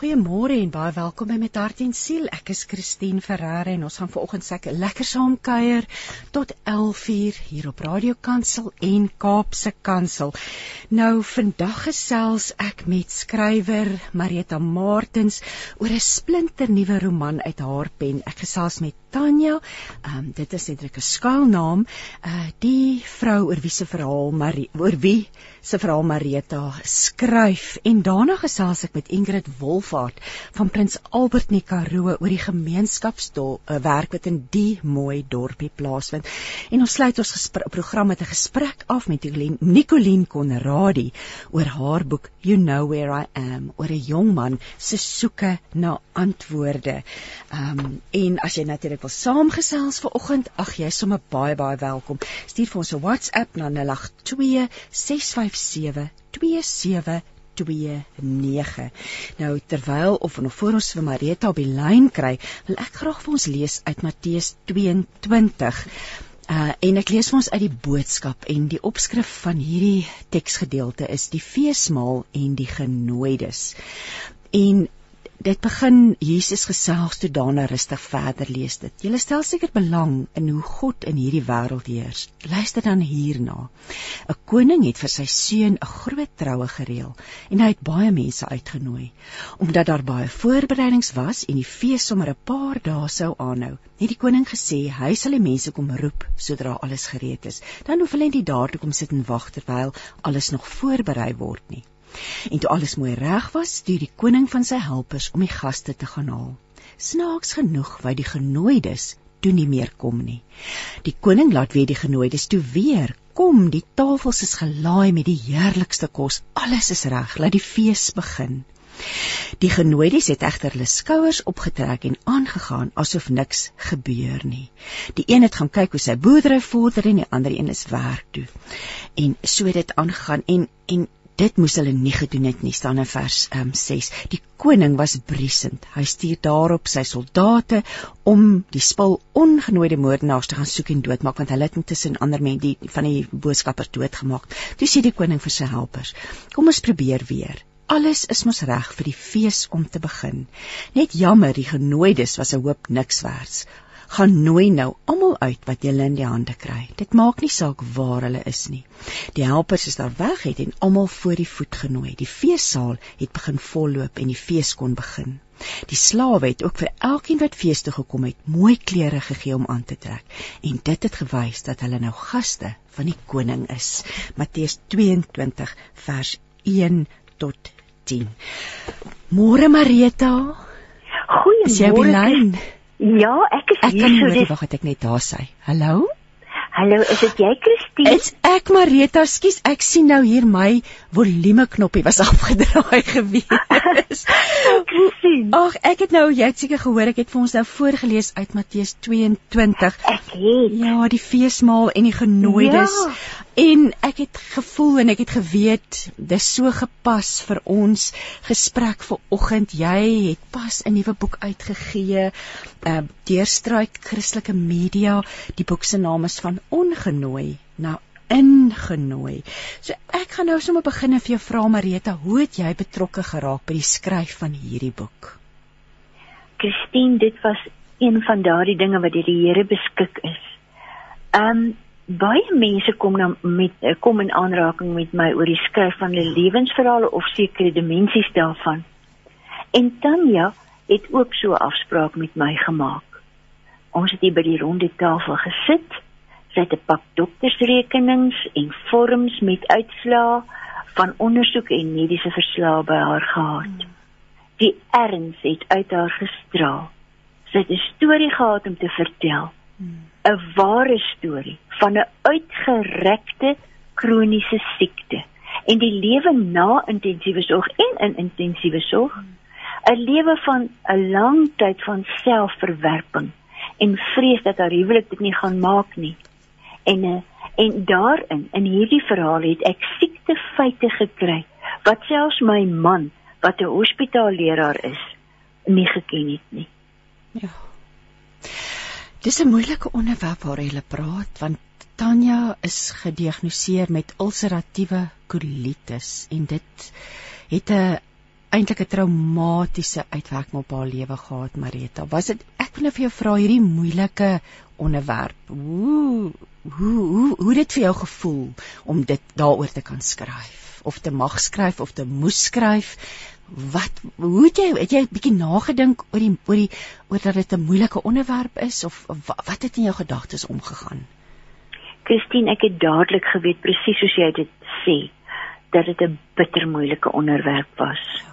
Goeiemôre en baie welkom by Met Hart en Siel. Ek is Christine Ferreira en ons gaan vanoggend seker lekker saam kuier tot 11:00 hier op Radio Kansel en Kaapse Kansel. Nou vandag gesels ek met skrywer Marieta Martens oor 'n splinternuwe roman uit haar pen. Ek gesels met Tanya. Ehm um, dit is eintlik 'n skuilnaam. Uh die vrou oor wie se verhaal Marie oor wie se verhaal Marieta skryf en daarna gesels ek met Ingrid Wolf Wolfhard van Prins Albert nie Karoo oor die gemeenskapswerk wat in die mooi dorpie plaasvind. En ons sluit ons program met 'n gesprek af met Nicoline Conradi oor haar boek You Know Where I Am oor 'n jong man se soeke na antwoorde. Ehm um, en as jy natuurlik wil saamgesels vanoggend, ag jy is sommer baie baie welkom. Stuur vir ons 'n WhatsApp na 082 657 27 29. Nou terwyl of nog voor ons vir Marita op die lyn kry, wil ek graag vir ons lees uit Matteus 22. Uh en ek lees vir ons uit die boodskap en die opskrif van hierdie teksgedeelte is die feesmaal en die genooides. En dit begin Jesus gesels toe daarna rustig verder lees dit. Jy stel seker belang in hoe God in hierdie wêreld heers. Luister dan hierna. 'n Koning het vir sy seun 'n groot troue gereël en hy het baie mense uitgenooi. Omdat daar baie voorbereidings was en die fees sommer 'n paar dae sou aanhou, het die koning gesê hy sal die mense kom roep sodra alles gereed is. Dan hoef hulle nie daar toe kom sit en wag terwyl alles nog voorberei word nie. En toe alles mooi reg was, stuur die koning van sy helpers om die gaste te gaan haal. Snaaks genoeg wou die genooides toe nie meer kom nie. Die koning laat weer die genooides toe weer kom. Die tafels is gelaai met die heerlikste kos. Alles is reg, laat die fees begin. Die genooides het egter hulle skouers opgetrek en aangegaan asof niks gebeur nie. Die een het gaan kyk hoe sy boerdery vorder en die ander een is werk toe. En so het dit aangegaan en en dit moes hulle nie gedoen het nie staan in vers um, ehm, 6 die koning was briesend. Hy stuur daarop sy soldate om die spul ongenooide moordenaars te gaan soek en doodmaak want hulle het intussen ander mense die van die boodskappers doodgemaak. Toe sê die koning vir sy helpers kom ons probeer weer. Alles is mos reg vir die fees om te begin. Net jammer die genooides was 'n hoop niks werd gaan nooi nou almal uit wat jy in die hande kry. Dit maak nie saak waar hulle is nie. Die helpers is daar weg het en almal voor die voet genooi. Die feessaal het begin volloop en die fees kon begin. Die slawe het ook vir elkeen wat fees toe gekom het, mooi klere gegee om aan te trek en dit het gewys dat hulle nou gaste van die koning is. Matteus 22 vers 1 tot 10. Môre Marita. Goeiemôre. Ja, ek is ek hier. Ek kan nie hoor wag, ek net daar sê. Hallo? Hallo, is dit jy, Christine? Dit's ek, Marita. Skus, ek sien nou hier my volume knoppie was afgedraai gewees. Ag, ek het nou jy het seker gehoor ek het vir ons nou voorgeles uit Matteus 22. Ek het. Ja, die feesmaal en die genooides. Ja. En ek het gevoel en ek het geweet dis so gepas vir ons gesprek vir oggend. Jy het pas 'n nuwe boek uitgegee, uh Deurstruik Christelike Media. Die boek se naam is van Ongenooi na ingenooi. So ek gaan nou sommer begin en vir jou vra Marita, hoe het jy betrokke geraak by die skryf van hierdie boek? Christine, dit was een van daardie dinge wat deur die Here beskik is. Um baie mense kom dan met eh, kom in aanraking met my oor die skryf van hulle lewensverhale of sekere dimensies daarvan. En Tanya het ook so 'n afspraak met my gemaak. Ons het hier by die ronde tafel gesit. Sy het 'n pak doktersrekenings en vorms met uitslae van ondersoek en mediese verslae by haar gehad. Die erns het uit haar gestraal. Sy het 'n storie gehad om te vertel. 'n ware storie van 'n uitgerekte kroniese siekte en die lewe na intensiewe sorg en in intensiewe sorg 'n lewe van 'n lang tyd van selfverwerping en vrees dat haar huwelik dit nie gaan maak nie en eh, en daarin in hierdie verhaal het ek siekte feite gekry wat selfs my man wat 'n hospitaalleraar is nie geken het nie. Ja. Dis 'n moeilike onderwerp waar jy praat want Tanya is gediagnoseer met ulseratiewe kolitis en dit het 'n eintlik 'n traumatiese uitwerking op haar lewe gehad, Marita. Was dit ek wil nou vir jou vra hierdie moeilike onderwerp. Hoe hoe hoe hoe dit vir jou gevoel om dit daaroor te kan skryf of te mag skryf of te moes skryf? Wat hoe het jy het jy 'n bietjie nagedink oor die oor die oor dat dit 'n moeilike onderwerp is of wat, wat het in jou gedagtes omgegaan? Christine, ek het dadelik geweet presies soos jy dit sê dat dit 'n bitter moeilike onderwerp was.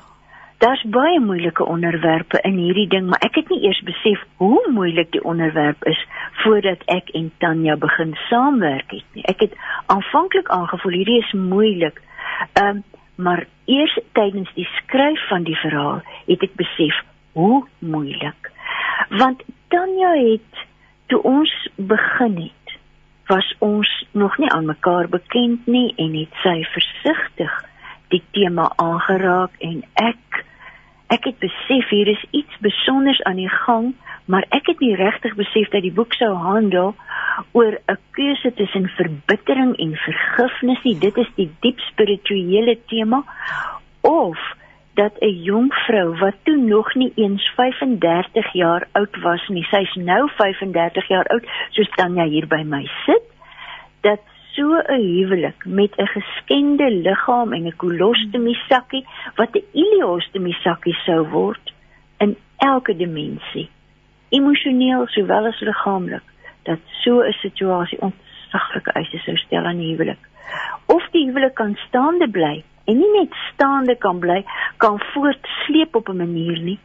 Daar's baie moeilike onderwerpe in hierdie ding, maar ek het nie eers besef hoe moeilik die onderwerp is voordat ek en Tanya begin saamwerk het nie. Ek het aanvanklik aangevoel hierdie is moeilik. Ehm um, maar eers tydens die skryf van die verhaal het ek besef hoe moeilik. Want Tanya het toe ons begin het was ons nog nie aan mekaar bekend nie en het sy versigtig die tema aangeraak en ek ek het besef hier is iets besonders aan die gang maar ek het nie regtig besef dat die boek sou handel oor 'n keuse tussen verbittering en vergifnis nie. Dit is die diep spirituele tema of dat 'n jong vrou wat toe nog nie eens 35 jaar oud was nie, sy's nou 35 jaar oud, soos Tanya hier by my sit, dat so 'n huwelik met 'n geskende liggaam en 'n kolostomie sakkie wat 'n ileostomie sakkie sou word in elke dimensie, emosioneel sowel as liggaamlik, dat so 'n situasie ontsaglike eise sou stel aan die huwelik. Of die huwelik kan staande bly en nie net staande kan bly, kan voortsleep op 'n manier nie,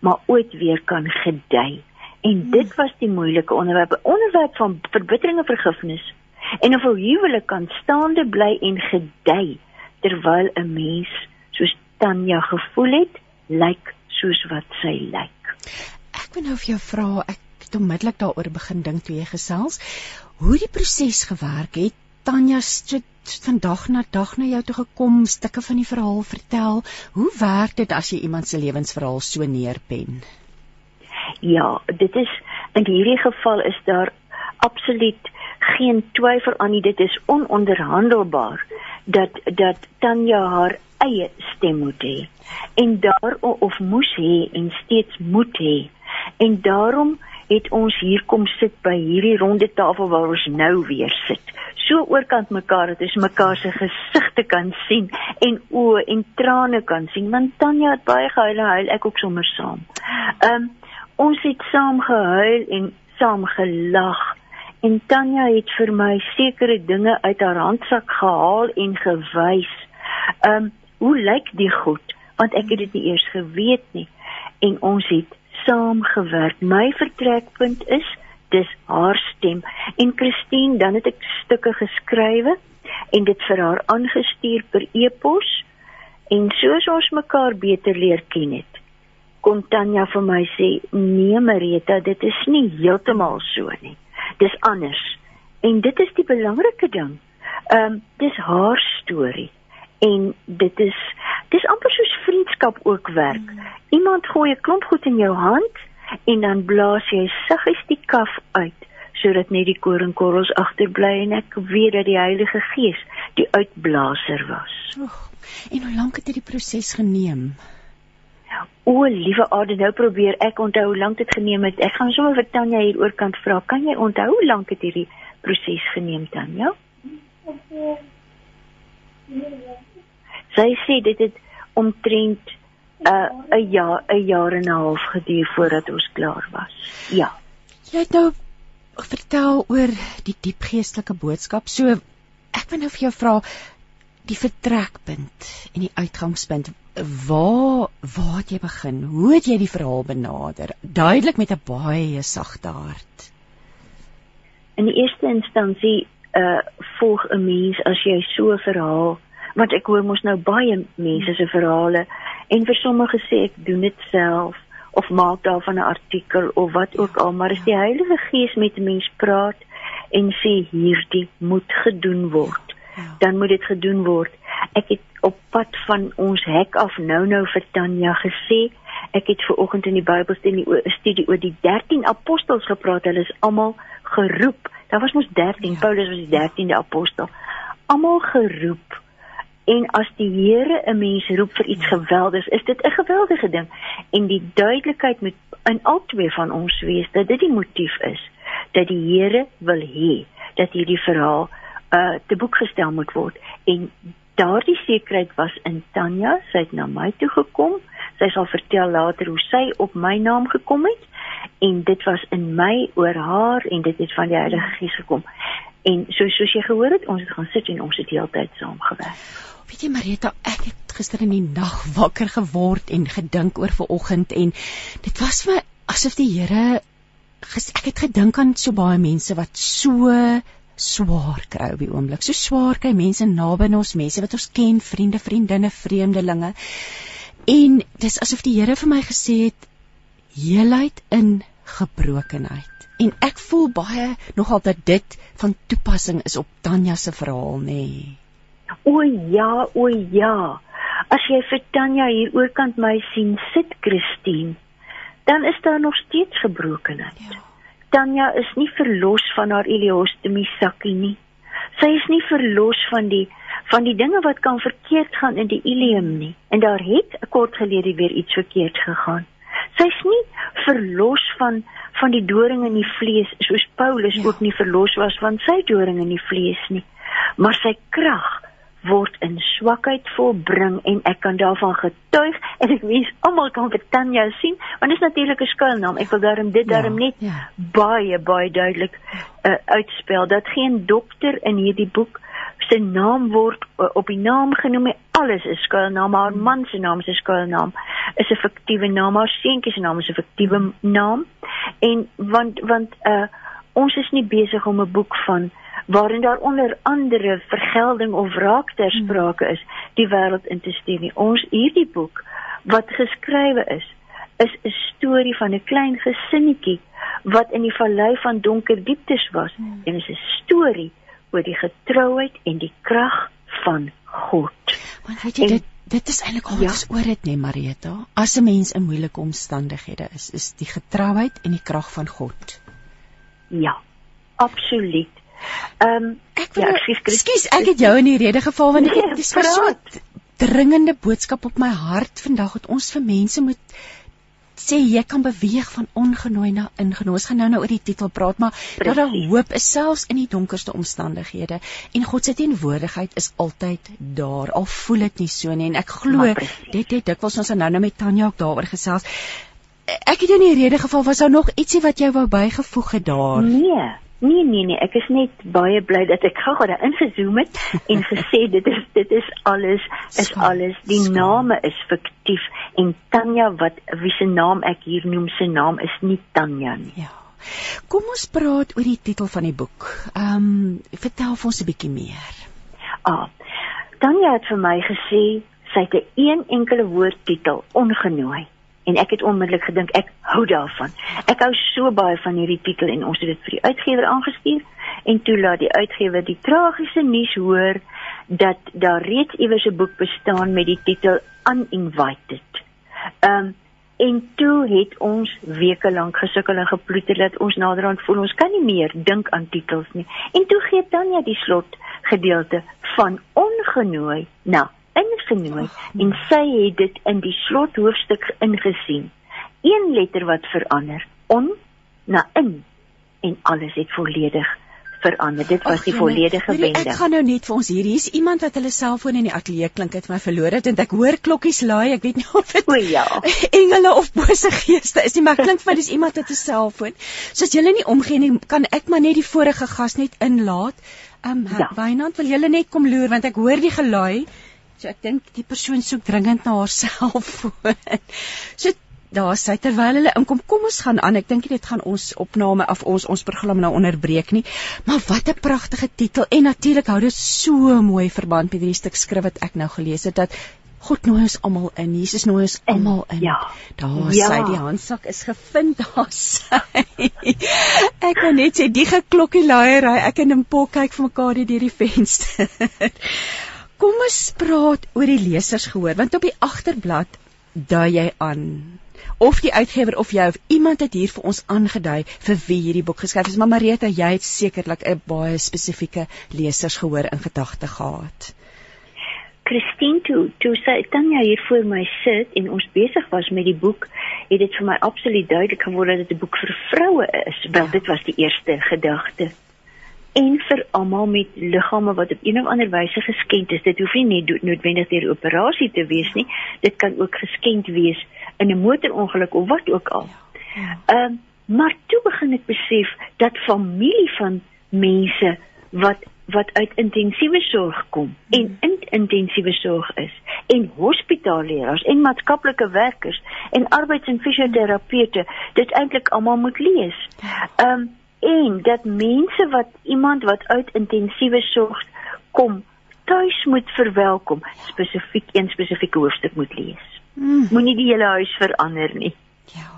maar ooit weer kan gedei. En dit was die moeilike onderwerp, onderwerp van verbittering en vergifnis. En of 'n huwelik kan staande bly en gedei terwyl 'n mens soos Tanya gevoel het, lyk soos wat sy lyk. Ek wil nou vir jou vra, ek het onmiddellik daaroor begin dink toe jy gesels, hoe die proses gewerk het. Tanya sit vandag na dag na jou toe gekom, stukke van die verhaal vertel. Hoe werk dit as jy iemand se lewensverhaal so neerpen? Ja, dit is in hierdie geval is daar absoluut geen twyfel aan nie, dit is ononderhandelbaar dat dat Tanya haar eie stem moet hê en daar of moes hê en steeds moet hê. En daarom het ons hier kom sit by hierdie ronde tafel waar ons nou weer sit so oorkant mekaar dat ons mekaar se gesigte kan sien en oë en trane kan sien want Tanya het baie gehuil huil ek ook sommer saam. Ehm um, ons het saam gehuil en saam gelag en Tanya het vir my sekere dinge uit haar handsak gehaal en gewys. Ehm um, hoe lyk die goed? Want ek het dit nie eers geweet nie. En ons het saam gewerk. My vertrekpunt is dis haar stem. En Christine dan het ek stukke geskrywe en dit vir haar aangestuur per e-pos. En soos ons mekaar beter leer ken het kom Tanya vir my sê nee Marita dit is nie heeltemal so nie dis anders en dit is die belangrike ding ehm um, dis haar storie en dit is dis amper soos vriendskap ook werk mm. iemand gooi 'n klomp goed in jou hand en dan blaas jy saggies die kaf uit sodat net die koringkorrels agterbly en ek weet dat die Heilige Gees die uitblaser was. Oeg, en hoe lank het hierdie proses geneem? O, liewe Ade, nou probeer ek onthou hoe lank dit geneem het. Ek gaan sommer vir Tanya hier oorkant vra. Kan jy onthou hoe lank het hierdie proses geneem, Tanya? Sy sê dit het omtrent 'n uh, jaar 'n jaar en 'n half geduur voordat ons klaar was. Ja. Jy het nou vertel oor die diep geestelike boodskap. So ek wil nou vir jou vra die vertrekpunt en die uitgangspunt. Waar waar het jy begin? Hoe het jy die verhaal benader? Duidelik met 'n baie sagte hart. In die eerste instansie uh volg 'n mens as jy so 'n verhaal want ek hoor mos nou baie mense se verhale en vir sommige sê ek doen dit self of maak daarvan 'n artikel of wat ook al maar as die Heilige Gees met 'n mens praat en sê hierdie moet gedoen word ja. Dan moet dit gedoen word. Ek het op pad van ons hek af nou nou vir Tanya gesê ek het ver oggend in die Bybelstudie oor die 13 apostels gepraat. Hulle is almal geroep. Daar was mos 13 ja. Paulus was die 13de apostel. Almal geroep. En as die Here 'n mens roep vir iets geweldigs is dit 'n geweldige ding. En die duidelikheid moet in al twee van ons wees dat dit die motief is dat die Here wil hê dat hierdie verhaal uh te boek gestel moet word. En daardie sekerheid was in Tanya. Sy het na my toe gekom. Sy sal vertel later hoe sy op my naam gekom het. En dit was in my oor haar en dit het van die Heilige Gees gekom. En so soos jy gehoor het ons het gaan sit en ons het heeltyd saam gewerk. Weet jy Marita ek het gister in die nag wakker geword en gedink oor vanoggend en dit was vir my asof die Here ek het gedink aan so baie mense wat so swaar kry op die oomblik. So swaar kry mense naby ons, mense wat ons ken, vriende, vriendinne, vreemdelinge. En dis asof die Here vir my gesê het heelheid in gebrokenheid. En ek voel baie nogal dat dit van toepassing is op Tanya se verhaal, nê. Nee. O ja, o ja. As jy vir Tanya hier oorkant my sien sit, Christine, dan is daar nog steeds gebrokenheid. Ja. Tanya is nie verlos van haar ileostomie sakkie nie. Sy is nie verlos van die van die dinge wat kan verkeerd gaan in die ileum nie. En daar het kort gelede weer iets verkeerd gegaan. Sy's nie verlos van van die doring in die vlees soos Paulus ja. ook nie verlos was van sy doring in die vlees nie. Maar sy krag word in swakheid volbring en ek kan daarvan getuig en ek wens almal kan vir Tanya sien want dit is natuurlik 'n skuilnaam. Ek wil daarom dit ja, daarom net ja. baie baie duidelik uh, uitspel dat geen dokter in hierdie boek se naam word uh, op die naam genoem alles is skuilnaam. Haar hmm. man se naam is 'n skuilnaam. Is 'n fiktiewe naam. Haar seentjie se naam is 'n fiktiewe naam. En want want uh, ons is nie besig om 'n boek van waarin daar onder andere vergelding of wraak ter sprake is, die wêreld in te stuur nie. Ons hierdie boek wat geskrywe is, is 'n storie van 'n klein gesinnetjie wat in die vallei van donker dieptes was hmm. en is 'n storie oor die getrouheid en die krag van God. Want weet jy en, dit dit is eintlik al ja. oor dit nê Marieta. As 'n mens in moeilike omstandighede is, is die getrouheid en die krag van God. Ja. Absoluut. Ehm um, ek wil ja, ekskuus, ek het jou in die rede geval want nee, dit is vir so 'n dringende boodskap op my hart vandag dat ons vir mense moet sê jy kan beweeg van ongenooi na ingenooi. Ons gaan nou nou oor die titel praat, maar dat daar hoop is selfs in die donkerste omstandighede en God se teenwoordigheid is altyd daar. Al voel dit nie so nie en ek glo dit dit dikwels ons nou nou met Tanya ook daaroor gesels. Ek het in die rede geval was daar nog ietsie wat jy wou bygevoeg het daar? Nee. Nee nee nee, ek is net baie bly dat ek gou daar ingezoom het en gesê dit is dit is alles is Skam. alles die Skam. name is fiktief en Tanya wat wie se naam ek hier noem se naam is nie Tanya nie. Ja. Kom ons praat oor die titel van die boek. Ehm um, vertel vir ons 'n bietjie meer. Ah. Tanya het vir my gesê sy het 'n een enkele woord titel ongenooi en ek het onmiddellik gedink ek hou daarvan. Ek hou so baie van hierdie titel en ons het dit vir die uitgewer aangestuur en toe laat die uitgewer die tragiese nuus hoor dat daar reeds iewers 'n boek bestaan met die titel Uninvited. Ehm um, en toe het ons weke lank gesukkel en geploeter dat ons naderhand voel ons kan nie meer dink aan titels nie. En toe gee Tanya die slot gedeelte van ongenooi. Nou, ingenooi en sy het dit in die slothoofstuk ingesien. Een letter wat verander, on na in en alles het volledig verander. Dit was Ach, die volledige wending. Ek gaan nou net vir ons hier. Hier's iemand wat hulle selfoon in die ateljee klink het my verloor het en ek hoor klokkies laai. Ek weet nie of dit O ja. Engele of bose geeste is nie, maar klink vir my dis iemand met 'n selfoon. So as jy nie omgee nie, kan ek maar net die vorige gas net inlaat. Ehm um, ja. Wynand, wil jy net kom loer want ek hoor die gelaai. So ek dink die persoon soek dringend na haarself. so daar sy terwyl hulle inkom, kom ons gaan aan. Ek dink dit gaan ons opname af ons ons program nou onderbreek nie. Maar wat 'n pragtige titel en natuurlik hou dit so mooi verband met hierdie stuk skrif wat ek nou gelees het dat God nooi ons almal in. Jesus nooi ons almal in. Ja. Daar ja. sy die handsak is gevind daar sy. ek kan net sê die geklokkie laiery, ek en 'n pol kyk vir mekaar deur die venster. Kom ons praat oor die lesers gehoor want op die agterblad dui jy aan of die uitgewer of jy of iemand het hier vir ons aangedui vir wie hierdie boek geskryf is maar Marita jy het sekerlik 'n baie spesifieke lesers gehoor in gedagte gehad. Christine toe toe sy Tanya hier voor my sit en ons besig was met die boek het dit vir my absoluut duidelik geword dat dit 'n boek vir vroue is. Wel ja. dit was die eerste gedagte en vir almal met liggame wat op een of ander wyse geskenk is. Dit hoef nie net noodwendig deur operasie te wees nie. Dit kan ook geskenk wees in 'n motorongeluk of wat ook al. Ja, ja. Ehm uh, maar toe begin ek besef dat familie van mense wat wat uit intensiewe sorg kom en hmm. in intensiewe sorg is en hospitaalleerders en maatskaplike werkers en arbeids- en fisioterapeute dit eintlik almal moet lees. Ehm um, en dat mense wat iemand wat uit intensiewe sorg kom tuis moet verwelkom spesifiek een spesifieke hoofstuk moet lees mm. moenie die hele huis verander nie ja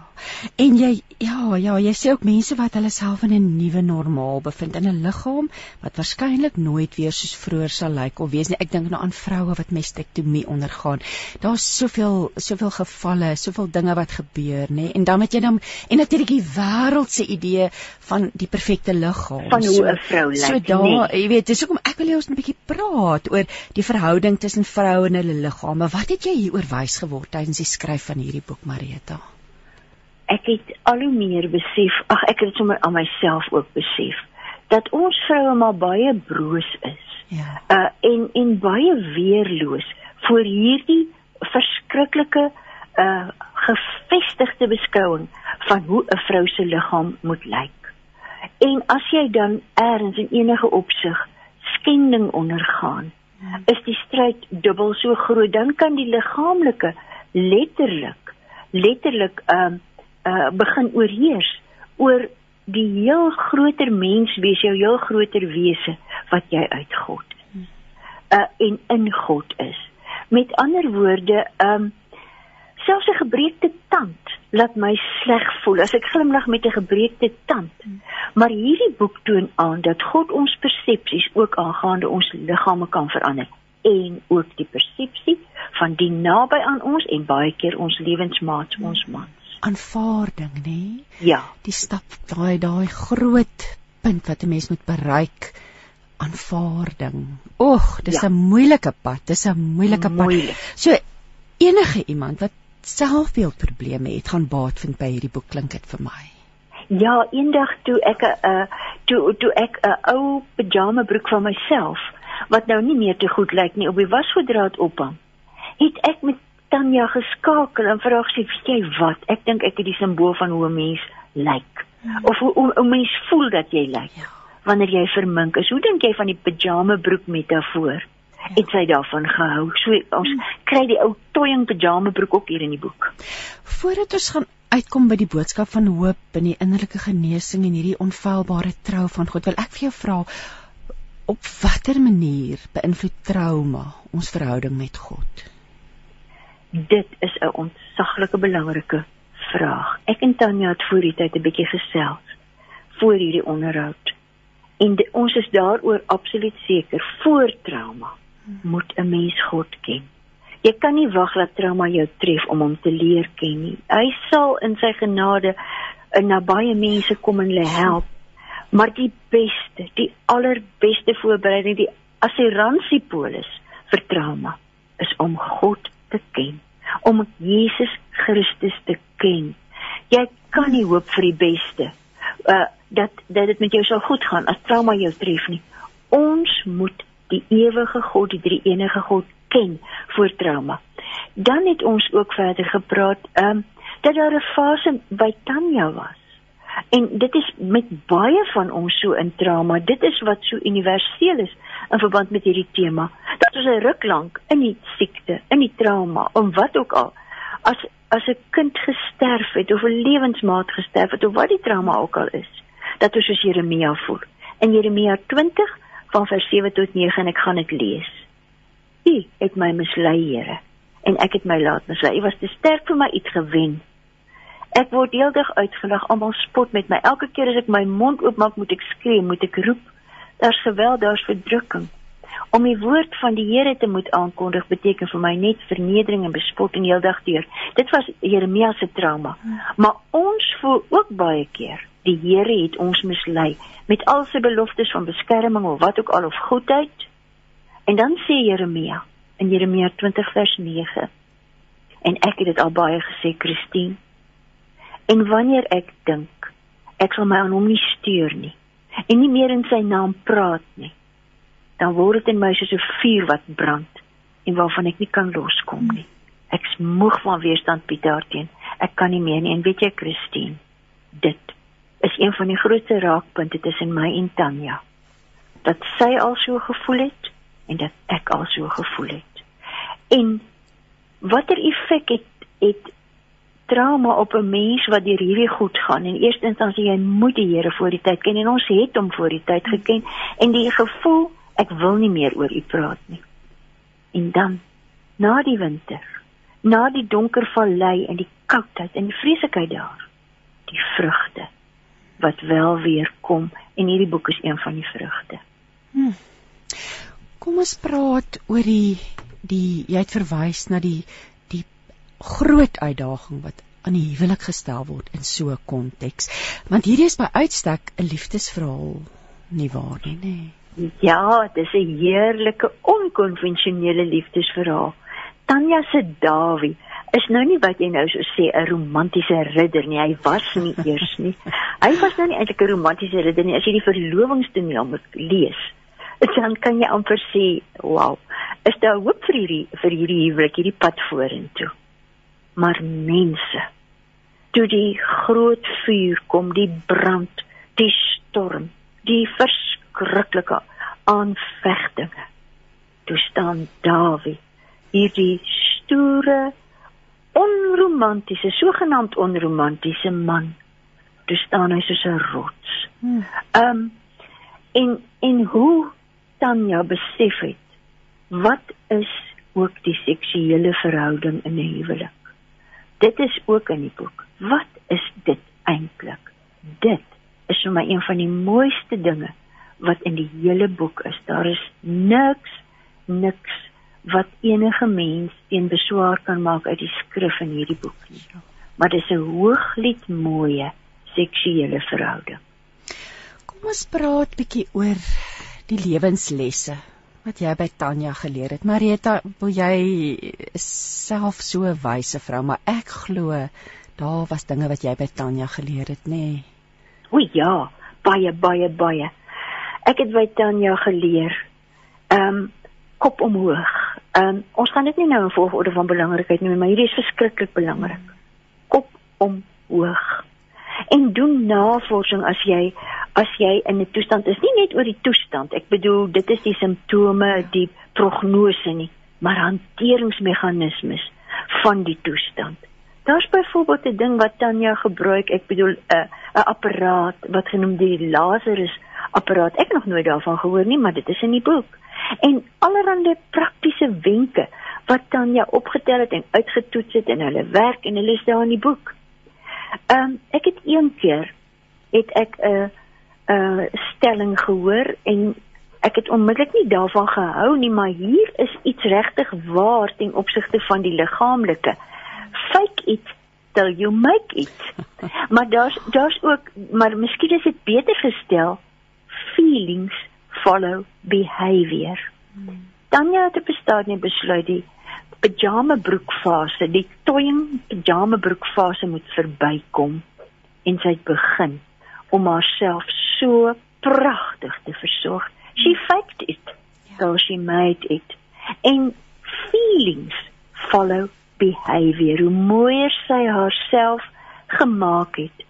En jy ja, ja, jy sê ook mense wat hulle self in 'n nuwe normaal bevind in 'n liggaam wat waarskynlik nooit weer soos vroeër sal lyk of wees nie. Ek dink nou aan vroue wat mastektomie ondergaan. Daar's soveel soveel gevalle, soveel dinge wat gebeur, nê? En dan het jy dan en natuurlik die wêreldse idee van die perfekte liggaam. Van hoe 'n vrou lyk. So daar, jy weet, dis hoekom ek wil hê ons 'n bietjie praat oor die verhouding tussen vroue en hulle liggame. Wat het jy hieroor wys geword tydens die skryf van hierdie boek, Marita? Ek het al hoe meer besef, ag ek het dit sommer aan myself ook besef dat ons vroue maar baie broos is. Ja. Uh en en baie weerloos voor hierdie verskriklike uh gevestigde beskouing van hoe 'n vrou se liggaam moet lyk. En as jy dan eers in enige opsig skending ondergaan, ja. is die stryd dubbel so groot. Dan kan die liggaamlike letterlik letterlik ehm uh, begin oorheers oor die heel groter mens wees jou heel groter wese wat jy uit God is. Uh en in God is. Met ander woorde, um selfs 'n gebreekte tand laat my sleg voel as ek glimlag met 'n gebreekte tand. Maar hierdie boek toon aan dat God ons persepsies ook aangaande ons liggame kan verander en ook die persepsie van die naby aan ons en baie keer ons lewensmaats, ons man aanvaarding, nê? Ja. Die stap daai daai groot punt wat 'n mens moet bereik, aanvaarding. Oeg, dis 'n ja. moeilike pad, dis 'n moeilike Moeilik. pad. So enige iemand wat selfbeeldprobleme het, gaan baat vind by hierdie boek klink dit vir my. Ja, eendag toe ek 'n uh, toe toe ek 'n uh, ou pyjama broek van myself wat nou nie meer te goed lyk nie op die wasgoeddraad ophang, het ek met Tanya geskakel en vra sy, "Weet jy wat? Ek dink ek het die simbool van hoe 'n mens lyk. Ja. Of hoe 'n mens voel dat jy lyk ja. wanneer jy vermink is. Hoe dink jy van die pyjama broek metafoor?" Ja. Het sy daarvan gehou. So ons hmm. kry die ou toying pyjama broek ook hier in die boek. Voordat ons gaan uitkom by die boodskap van hoop en die innerlike genesing en hierdie onfeilbare trou van God, wil ek vir jou vra op watter manier beïnvloed trauma ons verhouding met God? Dit is 'n ontsaglike belangrike vraag. Ek en Tanya het voor die tyd 'n bietjie gesels voor hierdie onderhoud. En de, ons is daaroor absoluut seker, voor trauma moet 'n mens God ken. Jy kan nie wag dat trauma jou tref om hom te leer ken nie. Hy sal in sy genade in na baie mense kom en hulle help. Maar die beste, die allerbeste voorbereiding, die assuransiepolis vir trauma is om God te ken, om Jesus Christus te ken. Jy kan nie hoop vir die beste. Uh dat dat dit met jou sal goed gaan as trauma jou tref nie. Ons moet die ewige God, die drie enige God ken voor trauma. Dan het ons ook verder gepraat um dat daar 'n fase by Tanya was En dit is met baie van ons so in trauma. Dit is wat so universeel is in verband met hierdie tema. Dat ons 'n ruk lank in die siekte, in die trauma, om wat ook al as as 'n kind gesterf het of 'n lewensmaat gesterf het of wat die trauma ook al is, dat ons soos Jeremia voel. In Jeremia 20 van vers 7 tot 9 en ek gaan dit lees. U het my mislei, Here, en ek het my laat mislei. U was te sterk vir my iets gewen. Ek word heeldag uitgelag, almal spot met my. Elke keer as ek my mond oopmaak, moet ek skree, moet ek roep. Daar's geweld, daar's verdrukking. Om die woord van die Here te moet aankondig beteken vir my net vernedering en bespotting heeldag deur. Dit was Jeremia se trauma. Maar ons voel ook baie keer die Here het ons mislei met al sy beloftes van beskerming of wat ook al of goedheid. En dan sê Jeremia in Jeremia 20 vers 9 en ek het dit al baie gesê Christine. En wanneer ek dink ek sal my aan hom nie steur nie en nie meer in sy naam praat nie, dan word dit in my soos 'n vuur wat brand en waarvan ek nie kan loskom nie. Ek's moeg van weerstand Piet daarteen. Ek kan nie meer nie en weet jy Christine, dit is een van die grootste raakpunte tussen my en Tanya. Dat sy al so gevoel het en dat ek al so gevoel het. En watter effek het het trauma op 'n mens wat deur hierdie goed gaan? In eerste instansie jy moet die Here voor die tyd ken en ons het hom voor die tyd geken en die gevoel ek wil nie meer oor u praat nie. En dan na die winter, na die donker vallei en die koudheid en die vreesikheid daar, die vrugte wat wel weer kom en hierdie boek is een van die vrugte. Hmm. Kom ons praat oor die die jy het verwys na die groot uitdaging wat aan die huwelik gestel word in so 'n konteks. Want hierdie is by uitstek 'n liefdesverhaal nie waar nie, nê? Ja, dit is 'n heerlike onkonvensionele liefdesverhaal. Tanya se Dawie is nou nie wat jy nou so sê 'n romantiese ridder nie. Hy was nie eers nie. Hy was nou nie eintlik 'n romantiese ridder nie as jy die verlovingstoneel moet lees. Dan kan jy amper sê, "Wow, is daar hoop vir hierdie vir hierdie huwelik, hierdie pad vorentoe?" Maar mense, toe die groot vuur kom, die brand, die storm, die verskriklike aanvegtinge. Toe staan Dawid, hierdie stoere onromantiese, sogenaamd onromantiese man. Toe staan hy soos 'n rots. Hmm. Ehm um, en en hoe Tanya besef het wat is ook die seksuele verhouding in 'n huwelik. Dit is ook in die boek. Wat is dit eintlik? Dit is vir my een van die mooiste dinge wat in die hele boek is. Daar is niks niks wat enige mens teen beswaar kan maak uit die skrif in hierdie boek nie. Maar dit is 'n hooglied mooie seksuele verhouding. Kom ons praat bietjie oor die lewenslesse wat jy by Tanya geleer het. Marita, wil jy self so 'n wyse vrou, maar ek glo daar was dinge wat jy by Tanya geleer het, nê? Nee. O ja, baie baie baie. Ek het by Tanya geleer. Ehm um, kop omhoog. Ehm um, ons gaan dit nie nou in volgorde van belangrikheid noem, maar hierdie is verskriklik belangrik. Kop omhoog. En doen navorsing as jy as jy in 'n toestand is, nie net oor die toestand. Ek bedoel, dit is die simptome, die prognose nie, maar hanteringsmeganismes van die toestand. Daar's byvoorbeeld 'n ding wat Tanya gebruik, ek bedoel 'n 'n apparaat wat genoem die Lazarus apparaat. Ek het nog nooit daarvan gehoor nie, maar dit is in die boek en allerlei praktiese wenke wat Tanya opgetel het en uitgetoets het in hulle werk en hulle is daar in die boek. Ehm um, ek het een keer het ek 'n 'n stelling gehoor en ek het onmiddellik nie daarvan gehou nie, maar hier is iets regtig waar ten opsigte van die liggaamlike. Fake it till you make it. Maar daar's daar's ook maar miskien is dit beter gestel feelings follow behavior. Hmm. Tanya het op 'n stadium besluit die pyjama broekfase, die toying pyjama broekfase moet verbykom en sy het begin om haarself so pragtig te versorg. She faked it. So she made it. En feelings follow behavior. Hoe mooier sy haarself gemaak het,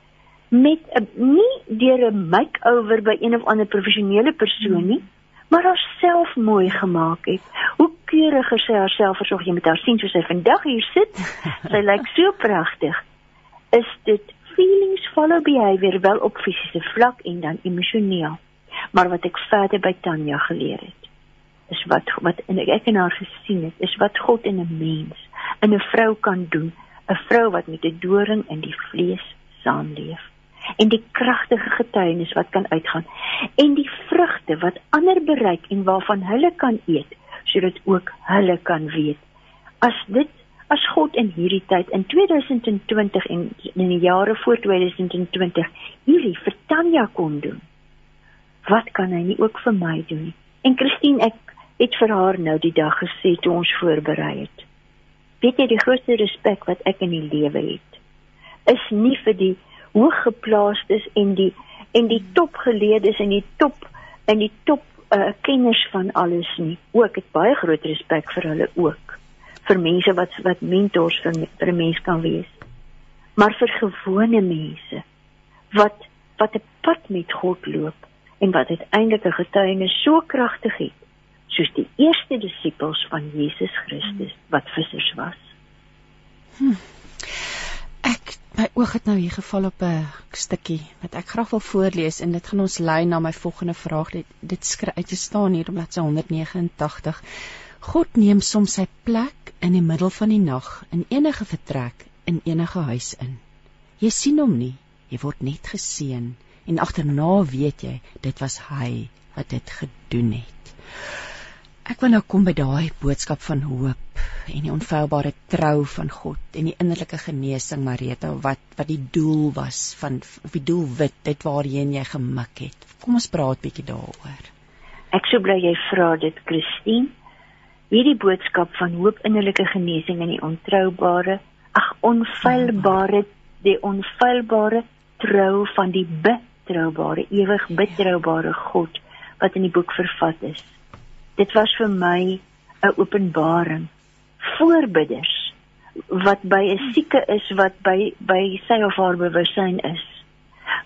met 'n nie deur 'n make-over by een of ander professionele persoon nie, maar haarself mooi gemaak het. Hoe keuriger sy haarself versorg, jy met haar sien soos sy vandag hier sit. Sy lyk so pragtig. Is dit feelings follow behavior wel op fisiese vlak en dan emosioneel. Maar wat ek verder by Tanya geleer het, is wat wat in ek en haar gesien het, is wat God in 'n mens, in 'n vrou kan doen, 'n vrou wat met 'n doring in die vlees saamleef en die kragtige getuienis wat kan uitgaan en die vrugte wat ander bereik en waarvan hulle kan eet sodat ook hulle kan weet. As dit as God in hierdie tyd in 2020 en in die jare voor 2020 hierdie vir Tanya kon doen wat kan hy nie ook vir my doen nie? En Christine ek het vir haar nou die dag gesê toe ons voorberei het weet jy die grootste respek wat ek in die lewe het is nie vir die hooggeplaastes en die en die topgeleerdes en die top en die top uh, kenners van alles nie. Ook ek baie groot respek vir hulle ook. Vir mense wat wat mentors vir, vir 'n mens kan wees. Maar vir gewone mense wat wat 'n pad met God loop en wat uiteindelik 'n getuienis so kragtig het soos die eerste disippels van Jesus Christus wat vissers was. Hm. My oog het nou hier geval op 'n stukkie wat ek graag wil voorlees en dit gaan ons lei na my volgende vraag. Dit dit skryf uit te staan hier op bladsy 189. God neem soms sy plek in die middel van die nag in enige vertrek in enige huis in. Jy sien hom nie, jy word net geseën en agterna weet jy dit was hy wat dit gedoen het. Ek wil nou kom by daai boodskap van hoop en die onfeilbare trou van God en die innerlike genesing Marita wat wat die doel was van die doelwit dit waarheen jy gemik het. Kom ons praat bietjie daaroor. Ek sou bly jy vra dit Christine. Hierdie boodskap van hoop innerlike genesing en die ontroubare, ag onfeilbare, die onfeilbare trou van die betroubare, ewig betroubare God wat in die boek vervat is dit was vir my 'n openbaring. Voorbidders wat by 'n sieke is wat by by sy of haar bewussyn is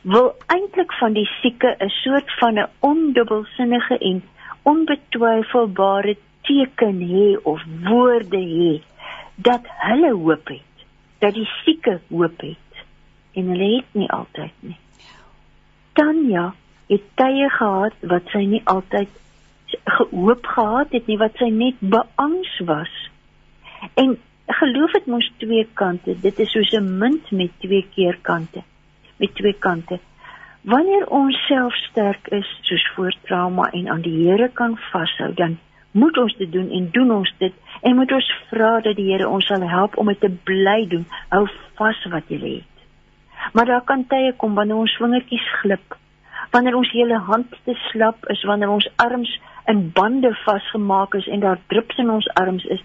wil eintlik van die sieke 'n soort van 'n ondubbelsinnige en onbetwyfelbare teken hê of woorde hê dat hulle hoop het dat die sieke hoop het en hulle het nie altyd nie. Tanya het tye gehad wat sy nie altyd gehoop gehad het nie wat sy net beangs was. En geloof het mos twee kante. Dit is soos 'n munt met twee keerkante. Met twee kante. Wanneer ons self sterk is soos voor trauma en aan die Here kan vashou, dan moet ons dit doen en doen ons dit en moet ons vra dat die Here ons sal help om dit te bly doen. Hou vas wat jy het. Maar daar kan tye kom wanneer ons vingertjies glip. Wanneer ons hele hand te slap is, wanneer ons arms in bande vasgemaak is en daar drups in ons arms is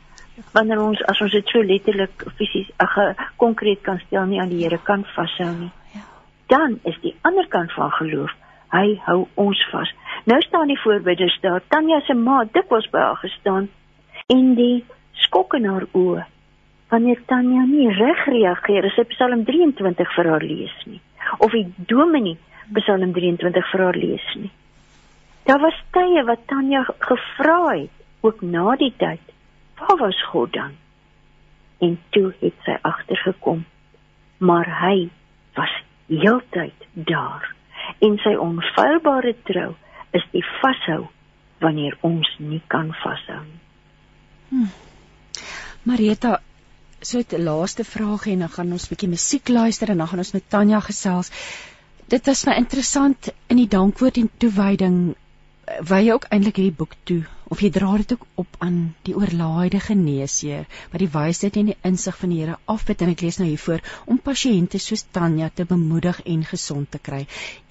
wanneer ons as ons dit so letterlik fisies ag konkreet kan stel nie aan die Here kan vashou nie. Ja. Dan is die ander kant van geloof, hy hou ons vas. Nou staan die voorbeelde daar. Tanya se ma dikwels by haar gestaan en die skok in haar oë wanneer Tanya nie reg reageer as sy Psalm 23 vir haar lees nie of die dominee Psalm 23 vir haar lees nie. Daar was tye wat Tanya gevra het, ook na die tyd, waar was God dan? En toe het sy agtergekom, maar hy was heeltyd daar. En sy onfeilbare trou is die vashou wanneer ons nie kan vashou nie. Hmm. Marita, so 'n laaste vraag en dan gaan ons 'n bietjie musiek luister en dan gaan ons met Tanya gesels. Dit is my interessant in die dankwoord en toewyding wy jy ook eintlik hierdie boek toe of jy dra dit ook op aan die oorlaaide geneesheer wat die wysheid en die insig van die Here afbid en ek lees nou hiervoor om pasiënte soos Tanya te bemoedig en gesond te kry.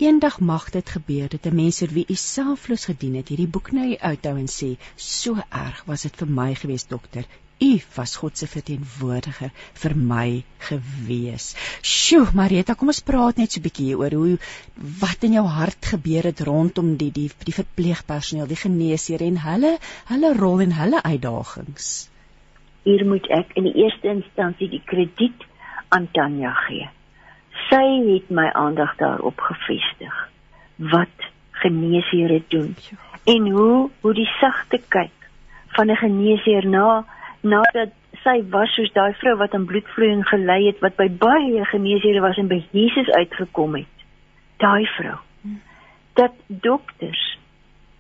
Eendag mag dit gebeur dat 'n mens vir wie u selfloos gedien het hierdie boek nou uithou en sê so erg was dit vir my gewees dokter U was God se verteenwoordiger vir my gewees. Sjoe, Marita, kom ons praat net so 'n bietjie oor hoe wat in jou hart gebeur het rondom die die die verpleegpersoneel, die geneesheer en hulle hulle rol en hulle uitdagings. Hier moet ek in die eerste instansie die krediet aan Tanya gee. Sy het my aandag daarop gefestig wat geneesheer doen en hoe hoe die sagte kyk van 'n geneesheer na nadat sy was soos daai vrou wat aan bloedvloeiing gelei het wat by baie geneesere was en by Jesus uitgekom het. Daai vrou. Dat dokters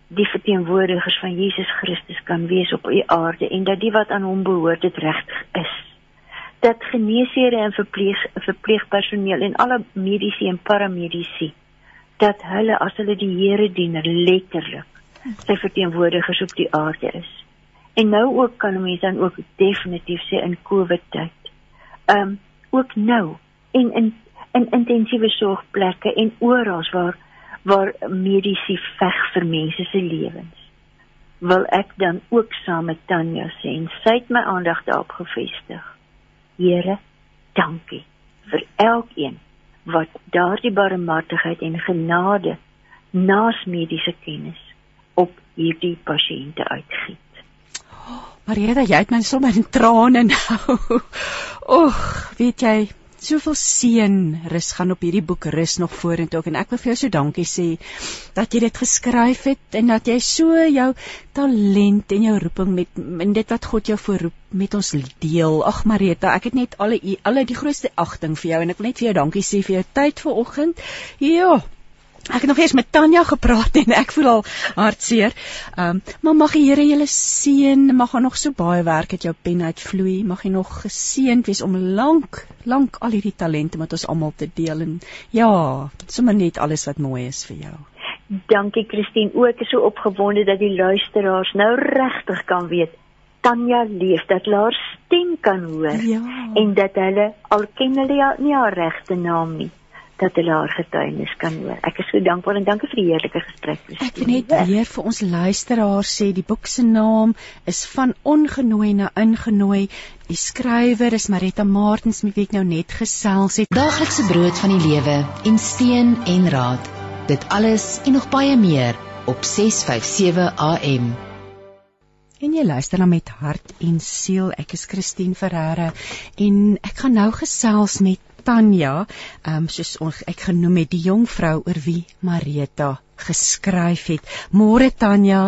die verteenwoordigers van Jesus Christus kan wees op die aarde en dat die wat aan hom behoort dit reg is. dat geneesere en verpleeg verpleegpersoneel en alle mediese en paramedici dat hulle as hulle die Here dien letterlik sy verteenwoordigers op die aarde is. En nou ook kan mense dan ook definitief sê in COVID tyd. Ehm um, ook nou en in in intensiewe sorgplekke en oral waar waar mediese veg vir mense se lewens. Wil ek dan ook saam met Tanya sê en sy het my aandag daarop gefestig. Here, dankie vir elkeen wat daardie barmhartigheid en genade naas mediese kennis op hierdie pasiënte uitgiet. Marieta, jy het my sommer in trane nou. Oeg, weet jy, soveel seën rus gaan op hierdie boek rus nog vorentoe en ek wil vir jou so dankie sê dat jy dit geskryf het en dat jy so jou talent en jou roeping met in dit wat God jou voorroep met ons deel. Ag Marita, ek het net alle alle die grootste agting vir jou en ek wil net vir jou dankie sê vir jou tyd vanoggend. Ja. Ek het nog eers met Tanya gepraat en ek voel al hartseer. Ehm, um, maar mag die Here julle seën, mag daar nog so baie werk uit jou pen uitvloei. Mag jy nog geseënd wees om lank, lank al hierdie talente met ons almal te deel en ja, sommer net alles wat mooi is vir jou. Dankie Christine, ook so opgewonde dat die luisteraars nou regtig kan weet Tanya leef dat haar stem kan hoor ja. en dat hulle al ken hulle nie haar regte naam nie dat hulle haar getuienis kan hoor. Ek is so dankbaar en dankie vir die heerlike gesprek. Ek wil net weer vir ons luisteraars sê die boek se naam is van ongenooi na ingenooi. Die skrywer is Marita Martens met wie ek nou net gesels het. Daaglikse brood van die lewe en steen en raad. Dit alles en nog baie meer op 657 AM. En jy luister na met hart en siel. Ek is Christine Ferreira en ek gaan nou gesels met Tanya, ehm um, soos ons ek genoem het die jong vrou oor wie Marita geskryf het. Môre Tanya.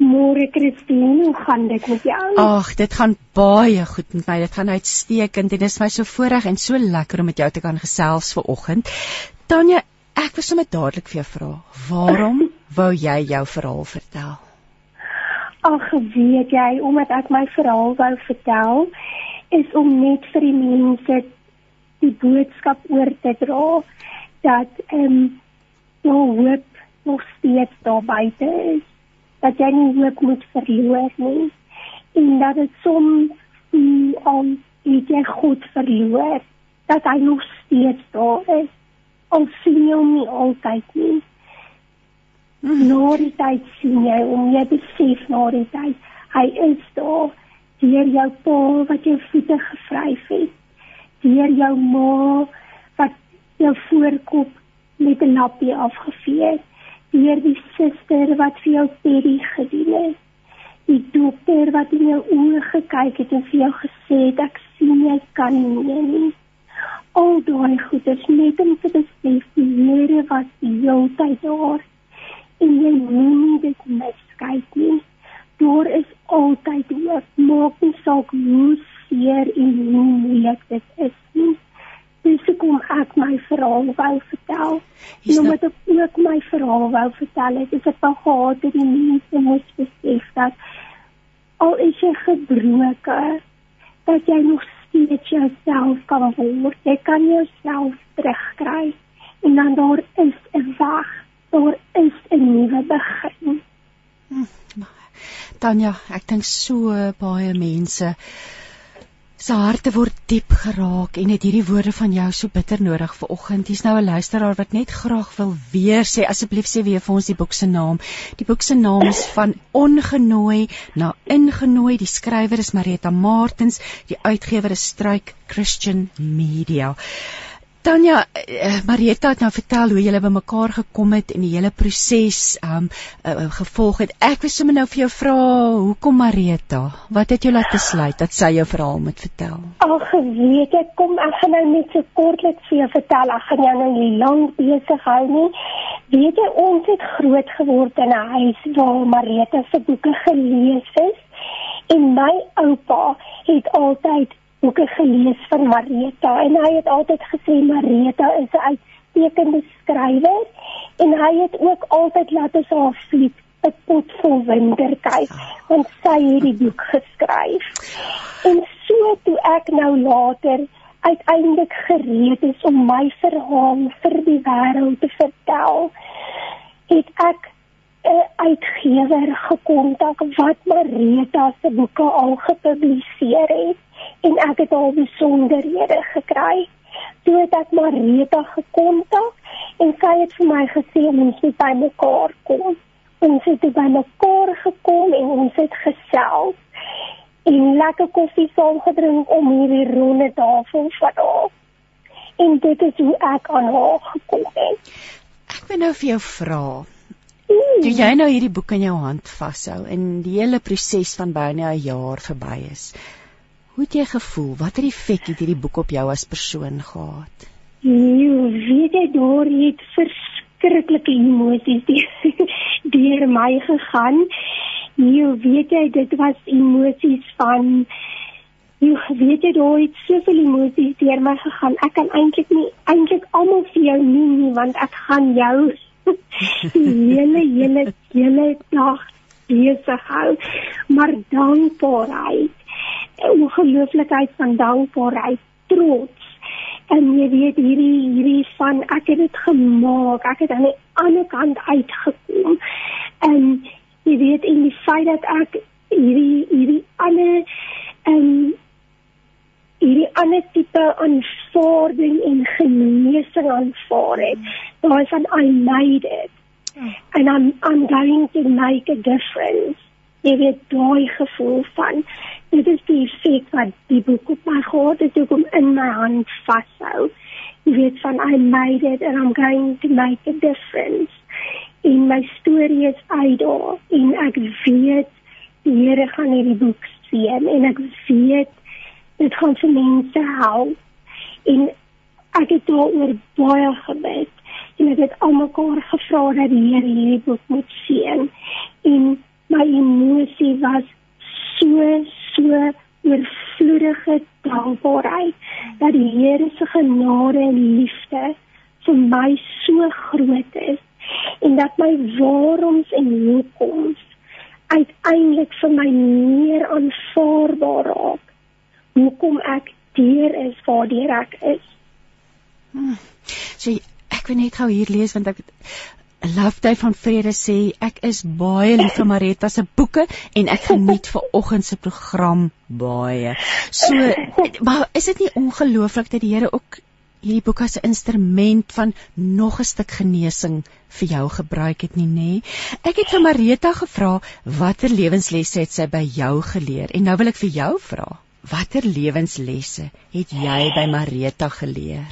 Môre Christine, hoe gaan dit met jou? Ag, dit gaan baie goed met my. Dit gaan uitstekend en dit is my so voorreg en so lekker om met jou te kan gesels ver oggend. Tanya, ek wil sommer dadelik vir jou vra, waarom wou jy jou verhaal vertel? Ag, weet jy, omdat ek my verhaal wou vertel, is om net vir die mense die boodskap oor te dra dat ehm um, jou hoop nog steeds daar buite is. Dat jy nie hoop moet verloor nie. En dat dit soms om dit jy goed verloor, dat hy nog steeds daar is. Al sien jy hom nie altyd nie. Nou die tyd sien jy om jy besef na die tyd. Hy is daar deur jou pa wat jou voete gevryf het. Deur jou ma wat jou voorkop met 'n nappie afgevee het. Deur die suster wat vir jou teddy gedoen het. Die dokter wat in jou oë gekyk het en vir jou gesê het ek sien jy kan nie nie. Al daai goed is net om te besef die Here was die hele tyd daar en jy moet dit miskyk nie. Daar is altyd hoop. Maak nie saak hoe seer en hoe moeilik dit is nie. Dis kom ek my verhaal wou vertel. Nou moet ek ook my verhaal wou vertel. Dit is 'n pagaat dat die mense moet besef dat al is jy gebroken, dat jy nog steeds jouself kan word. Jy kan jouself terugkry en dan daar is 'n weg daar is 'n nuwe begin. Hm, Tanya, ek dink so baie mense se harte word diep geraak en het hierdie woorde van jou so bitter nodig vir oggend. Hier's nou 'n luisteraar wat net graag wil weer sê asseblief sê weer vir ons die boek se naam. Die boek se naam is van ongenooi na ingenooi. Die skrywer is Marita Martens, die uitgewer is Struik Christian Media. Tanya uh, Marieta het nou vertel hoe julle bymekaar gekom het en die hele proses um uh, gevolg het. Ek wil sommer nou vir jou vra, hoekom Marieta? Wat het jou laat besluit dat sy jou verhaal moet vertel? Ag, weet ek kom ek gaan nou net so kortliks vir jou vertel. Ek gaan jou nou nie lank besig hou nie. Weet jy ons het groot geword in 'n huis waar Marieta se boeke gelees is en my oupa het altyd boeke gelees van Marita. En hy het altyd gesê Marita is 'n uitstekende skrywer en hy het ook altyd laat ons haar vlieg 'n pot vol winter kyk want sy het die boek geskryf. En so toe ek nou later uiteindelik gereed is om my verhaal vir die wêreld te vertel, het ek 'n uitgewer gekontak wat Marita se boeke al gepubliseer het en ek het al besonderhede gekry. Toe het ek Marita gekontak en sy het vir my gesê ons moet by mekaar kom. Ons het by mekaar gekom en ons het gesels en lekker koffie saam gedrink om hierdie ronde tafel van haar. En dit is hoe ek aan haar gekom het. Ek wil nou vir jou vra. Toe jy nou hierdie boek in jou hand vashou en die hele proses van byna 'n jaar verby is. Hoe het jy gevoel? Watter effek het hierdie boek op jou as persoon gehad? Nee, weet jy daar het verskriklike emosies deur my gegaan. Nee, weet jy dit was emosies van jy weet jy daar het soveel emosies deur my gegaan. Ek kan eintlik nie eintlik almal vir jou noem nie want ek gaan jou die hele hele hele dag besig hou. Maar dankbaarheid, ongelooflikheid van dankbaarheid, trots. En jy weet hierdie hierdie van ek het dit gemaak. Ek het aan die ander kant uitgekom. En jy weet in die feit dat ek hierdie hierdie ander en hierdie ander tipe aanvaarding en genesing aanvaar het. Daai van I made it. And I'm I'm going to make a difference. Jy weet daai gevoel van dit is die feit wat die boek op my gehad het om in my hand vashou. Jy weet van I made it and I'm going to make a difference. En my storie is uit daar en ek weet die Here gaan hierdie boek sien en ek weet dit gaan vir mense help. En ek het daaroor baie gebid en ek het almekaar gevra dat die Here hierdie boek moet sien en was so so oorvloedige dankbaarheid dat die Here se genade en liefde vir my so groot is en dat my waaroms en hoekoms uiteindelik vir my meer aanvaarbaar raak. Hoekom ek hier is waar ek is. Hmm. So ek wil net gou hier lees want ek Loveday van Vrede sê ek is baie lief vir Marita se boeke en ek geniet ver oggend se program baie. So maar is dit nie ongelooflik dat die Here ook hierdie boek as 'n instrument van nog 'n stuk genesing vir jou gebruik het nie nê. Ek het vir Marita gevra watter lewenslesse het sy by jou geleer en nou wil ek vir jou vra watter lewenslesse het jy by Marita geleer?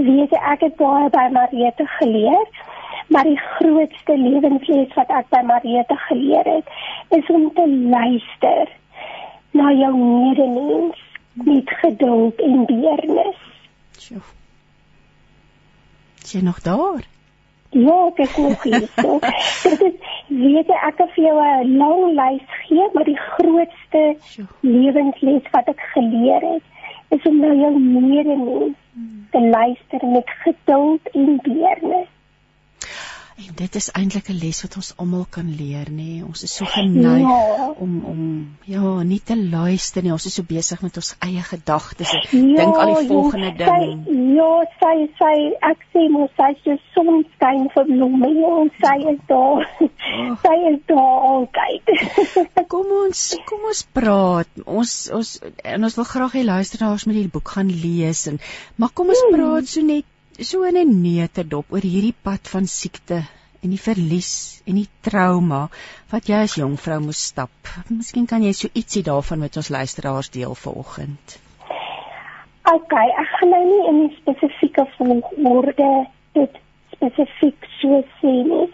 Weet jy ek het baie by Marita geleer maar die grootste lewensles wat ek by Marita geleer het is om te luister na jou medemens met geduld en deernis. Sjoe. Is jy nog daar? Ja, ek is nog hier. So, dit is weet jy ek het vir jou 'n lang lys gee, maar die grootste lewensles wat ek geleer het is om na jou medemens hmm. te luister met geduld en deernis. En dit is eintlik 'n les wat ons almal kan leer, nê. Nee. Ons is so geneig ja. om om ja, nie te luister nie. Ons is so besig met ons eie gedagtes en ja, dink al die volgende ja, ding. Sy, ja, sy sy ek sê mos sy is so sonskyn vir blomme. Ja, sy is daar. Oh. Sy is daar altyd. kom ons kom ons praat. Ons ons en ons wil graag hê luisteraars moet die boek gaan lees en maar kom ons hmm. praat so net so in 'n neutedop oor hierdie pad van siekte en die verlies en die trauma wat jy as jong vrou moes stap. Miskien kan jy so ietsie daarvan met ons luisteraars deel vanoggend. OK, ek gaan nou nie in 'n spesifieke volgorde dit spesifiek so sê nie,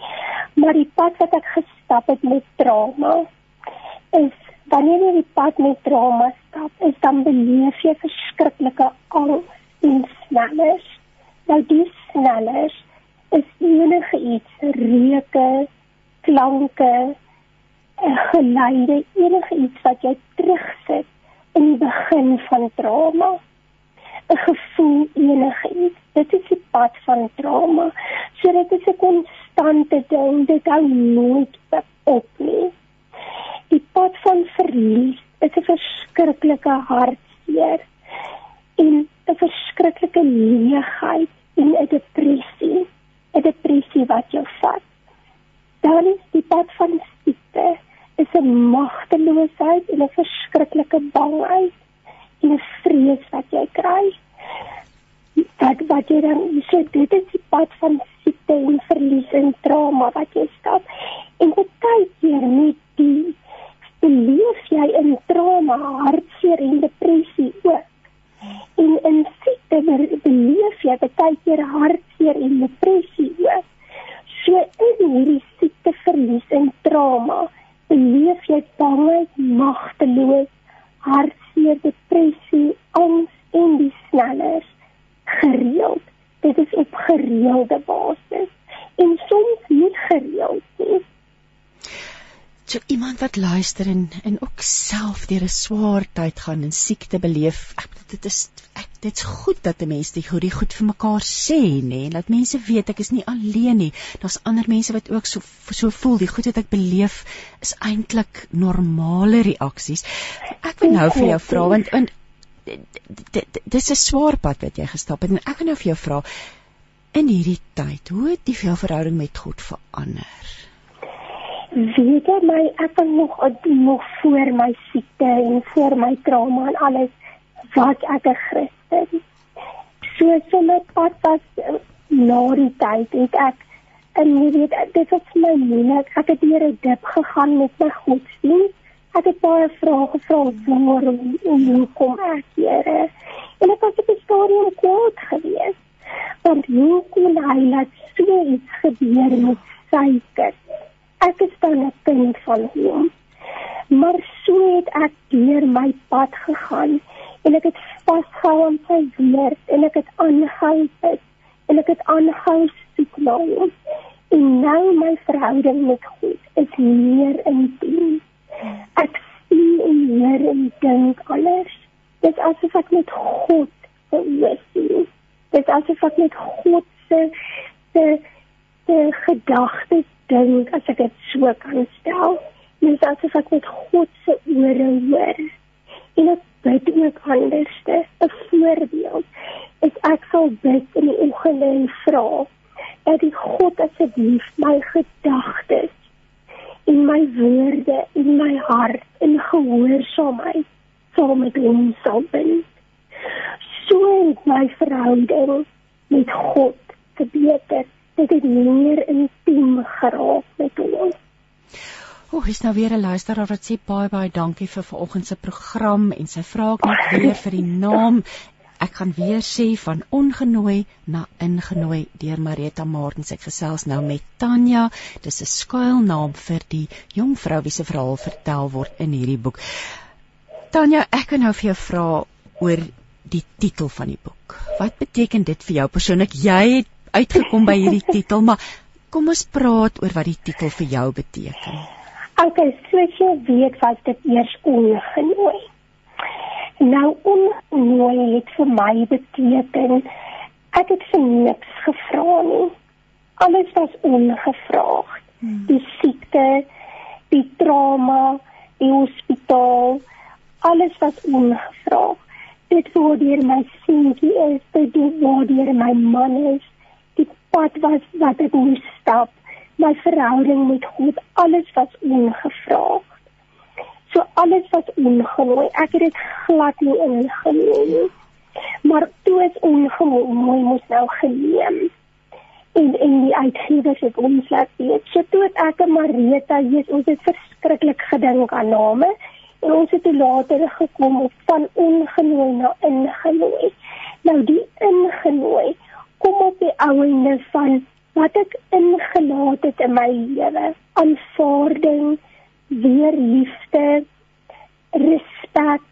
maar die pad wat ek gestap het met trauma is wanneer jy die pad met trauma stap, is dan beleef jy verskriklike angs en smalles Nou die sneller is enige iets, reuke, klanke, geluide, enige iets wat jy terugsit in die begin van trauma. 'n Gevoel enige iets, dit is die pad van trauma. So dit is 'n konstante ding, dit hou nooit op nie. Die pad van verlies is 'n verskriklike hartseer en 'n verskriklike leegheid en 'n depressie, 'n depressie wat jou vat. Dan is die pad van siekte is 'n magteloosheid en 'n verskriklike bangheid en 'n vrees wat jy kry. Dat wat jy dan sê dit is die pad van siekte en verlies en trauma wat jy stap. En baie keer met die beleef jy in trauma, hartseer en depressie ook. En in siekte beleef jy baie keer hartseer en depressie ook. So in hierdie siekte verlies en trauma beleef jy bangheid, magteloos, hartseer, depressie, angs en die snellers gereeld. Dit is op gereelde basis en soms nie gereeld nie. So iemand wat luister en en ook self deur 'n swaar tyd gaan en siekte beleef. Ek dit is ek dit's goed dat 'n mens dit goed, goed vir mekaar sê, nê, en dat mense weet ek is nie alleen nie. Daar's ander mense wat ook so so voel. Die goed wat ek beleef is eintlik normale reaksies. Ek wil nou vir jou vra want in dis 'n swaar pad wat jy gestap het en ek wil nou vir jou vra in hierdie tyd, hoe het die verhouding met God verander? Weet jy my ek kan nog nog voor my siekte en voor my trauma en alles wat ek 'n Christen. So so my pad was eh, na die tyd het ek en jy weet dit was my moeilik. Ek het deur 'n dip gegaan met my godsdienst. Ek het baie vrae gevra waarom en hoe kom ek hier? En ek was op 'n stadium kwaad geweest. Want hoe kon hy laat so iets gebeur met sy kind? Ek is dan 'n kind van hom. Maar so het ek deur my pad gegaan en ek het vasgehou aan sy woord en ek het aangehou bid en ek het aangehou soek na hom. En nou my verhouding met God is meer intiem. Ek sien en hoor en dink alles. Dit is asof ek met God verhoor. Dit is asof ek met God se se se gedagtes dink as ek dit so kan stel. Dis asof ek met God se ore hoor. En ek bid ook anderste. 'n Voorbeeld is ek sal bid in die oggend en vra dat die God asseblief my gedagtes en my woorde en my hart in gehoorsaamheid saam met hom sal bind. So my verhouding met God verbeter dit het meer intiem geraak met hom. O, oh, is nou weer 'n luisteraar wat sê baie baie dankie vir vanoggend se program en sy vra ek net weer vir die naam. Ek gaan weer sê van ongenooi na ingenooi deur Marita Martens. Ek gesels nou met Tanya. Dis 'n skuilnaam vir die jong vrou wie se verhaal vertel word in hierdie boek. Tanya, ek kan nou vir jou vra oor die titel van die boek. Wat beteken dit vir jou persoonlik? Jy het uitgekom by hierdie titel, maar kom ons praat oor wat die titel vir jou beteken. Okay, soos jy weet, was dit eers ongenooi. Nou ongenooi het vir my beteken ek het vir niks gevra nie. Alles was ongevraagd. Hmm. Die siekte, die trauma, die hospitaal, alles was ongevraagd. Dit word deur my seentjie is, dit word deur my man is, pad was wat ek moes stap, my verhouding met God, alles was ongevraag. So alles was ongenooi. Ek het dit glad nie ingenooi nie. Maar toe is ongenooi moes nou geneem. En en die uitgewers het ons laat weet. So toe het ek en Marita, Jesus, ons het verskriklik gedink aan name en ons het later gekom op van ongenooi na ingenooi. Nou die ingenooi kom op die ouende van wat ek ingelaat het in my lewe. Aanvaarding weer liefde respek.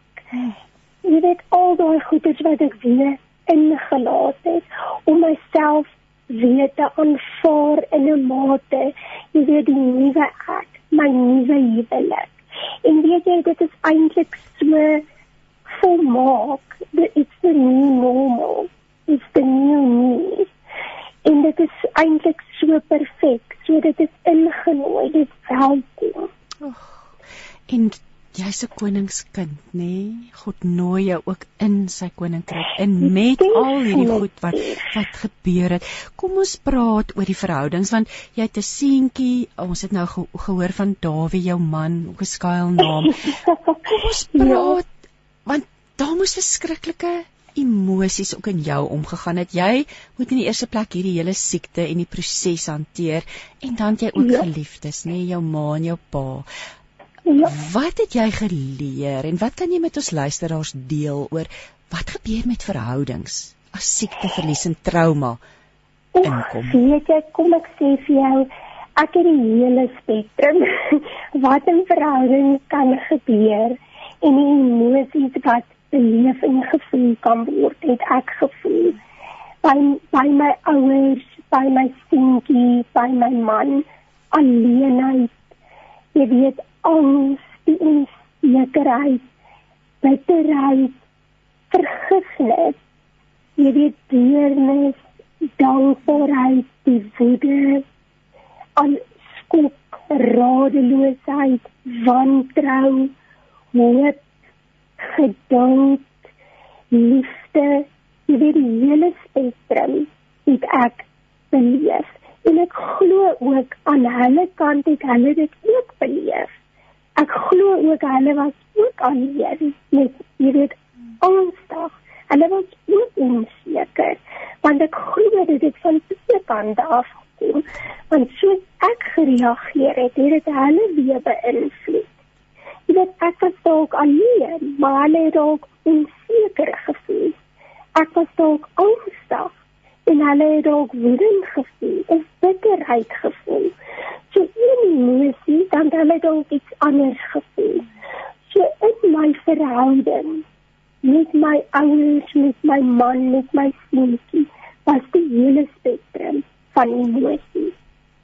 Jy weet al daai goedes wat ek weer ingelaat het om myself weer te aanvaar in 'n mate jy weet die nuwe ek my nuwe huwelik. En weet jy dit is eintlik so volmaak it's the new normal is the new me. En dit is eintlik so perfek. So dit is ingenooi, dit welkom. Oh, en jy jy's 'n koningskind, nê? Nee? God nooi jou ook in sy koninkryk in met al hierdie goed wat wat gebeur het. Kom ons praat oor die verhoudings want jy het 'n seentjie, ons het nou ge gehoor van Dawie, jou man, ook 'n skuilnaam. Kom ons praat ja. want daar moes verskriklike emosies ook in jou omgegaan het. Jy moet in die eerste plek hierdie hele siekte en die proses hanteer en dan jy ook ja. geliefdes, nê, nee, jou ma en jou pa. Ja. Wat het jy geleer en wat kan jy met ons luisteraars deel oor wat gebeur met verhoudings as siekte, verlies en trauma inkom? Weet jy, kom ek sê vir jou, ek het die hele spektrum wat in verhoudings kan gebeur en die emosies wat beleef en gevoel kan word, het ek gevoel by by my ouers, by my seentjie, by my man alleenheid. Jy weet angs, die onsekerheid, bitterheid, vergifnis, jy weet deernis, dankbaarheid, die woede, al skok, radeloosheid, wantrou, hoop, geduld, liefde, jy weet die hele spektrum het ek beleef. En ek glo ook aan hulle kant het hulle dit ook beleef. Ek glo ook hulle was ook alleen met jy weet angstig hulle was ook onseker want ek glo dit het van twee kante af gekom want so ek gereageer het het dit hulle weer beïnvloed jy weet ek was dalk alleen maar hulle het ook onseker gevoel ek was dalk angstig en hulle het ook woedend gevoel of bitterheid gevoel so een emosie dan het ek iets anders gevoel. So in my verhouding met my ouers, met my man, met my seentjie, was die hele spektrum van emosies.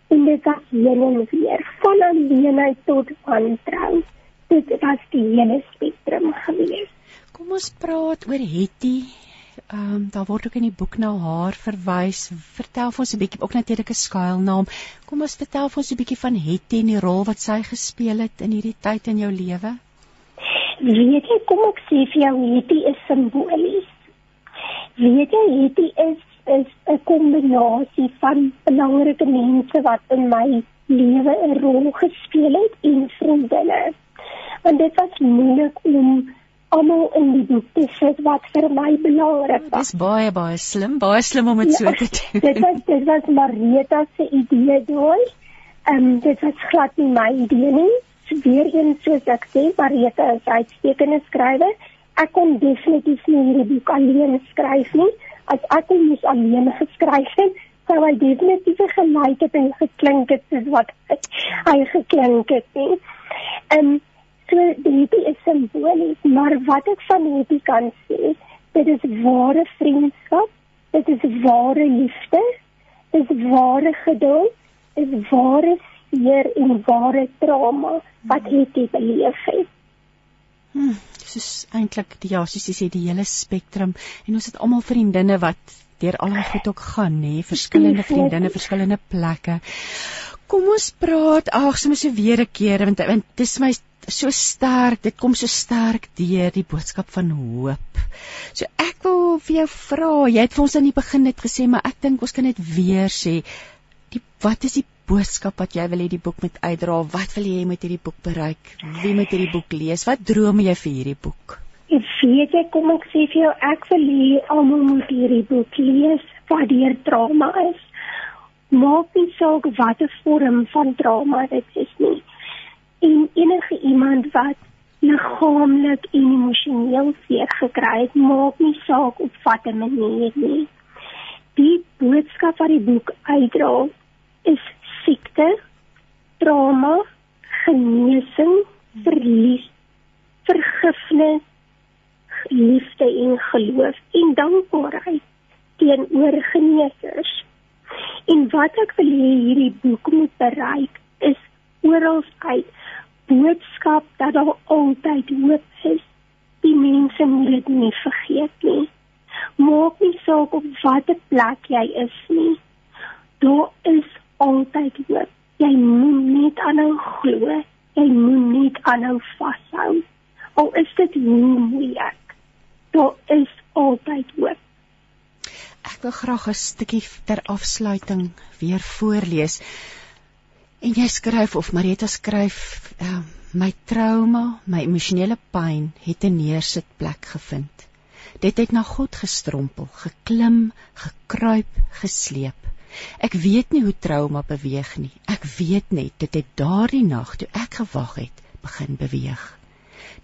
En dit was heen en weer, van alleenheid tot wantrou. Dit was die hele spektrum gewees. Kom ons praat oor Hetty Ehm um, daar word ook in die boek na haar verwys. Vertel vir ons 'n bietjie ook natuurlik 'n skuilnaam. Kom ons vertel vir ons 'n bietjie van Hetty en die rol wat sy gespeel het in hierdie tyd in jou lewe. Weet jy kom ek sê vir jou Hetty is simbolies. Weet jy Hetty is is 'n kombinasie van belangrike mense wat in my lewe 'n rol gespeel het en vriendinne. Want dit was moeilik om almal in die boek te sit wat vir my belangrik was. Dis baie baie slim, baie slim om dit ja, so te doen. Dit was dit was Marita se idee daai. Ehm um, dit was glad nie my idee nie. Weer een soos ek sê, Marita is 'n uitstekende skrywer. Ek kon definitief nie hierdie boek alleen skryf nie. As ek hom moes alleen geskryf het, sou hy definitief gelyk het en geklink het soos wat hy geklink het nie. Ehm um, So dit is simbolies, maar wat ek van hierdie kan sê, dit is ware vriendskap, dit is ware liefde, dit is ware geduld, dit is ware seer en ware trauma wat het beleef het. Hmm, is eintlik die ja, soos jy sê die hele spektrum en ons het almal vriendinne wat deur al die goed ook gaan, nê, verskillende vriendinne, verskillende plekke. Kom ons praat, ag, soms so weer 'n keer want want dis my so sterk, dit kom so sterk deur die boodskap van hoop. So ek wil vir jou vra, jy het vir ons aan die begin net gesê, maar ek dink ons kan dit weer sê. Die wat is die boodskap wat jy wil hê die boek moet uitdra? Wat wil jy met hierdie boek bereik? Wie moet hierdie boek lees? Wat droom jy vir hierdie boek? Ek weet jy kom ek sê vir jou ek wil hê almal moet hierdie boek lees wat deur trauma is. Maak nie saak watter vorm van trauma dit is nie en enige iemand wat liggaamlik en emosioneel seer gekry het, maak nie saak op watter manier nie. Die boodskap wat die boek uitdra is siekte, trauma, genesing, verlies, vergifnis, liefde en geloof en dankbaarheid teenoor genesers. En wat ek wil hê hierdie boek moet bereik is oral uit boodskap dat daar altyd hoop is. Die mense moet dit nie vergeet nie. Maak nie saak op watter plek jy is nie. Daar is altyd hoop. Jy moet net aanhou glo. Jy moet net aanhou vashou. al is dit hoe moeilik daar is altyd hoop ek wil graag 'n stukkie ter afsluiting weer voorlees en jy skryf of Marita skryf uh, my trauma my emosionele pyn het 'n neersitplek gevind dit het na God gestrompel geklim gekruip gesleep Ek weet nie hoe trauma beweeg nie. Ek weet net dit het daardie nag toe ek gewag het, begin beweeg.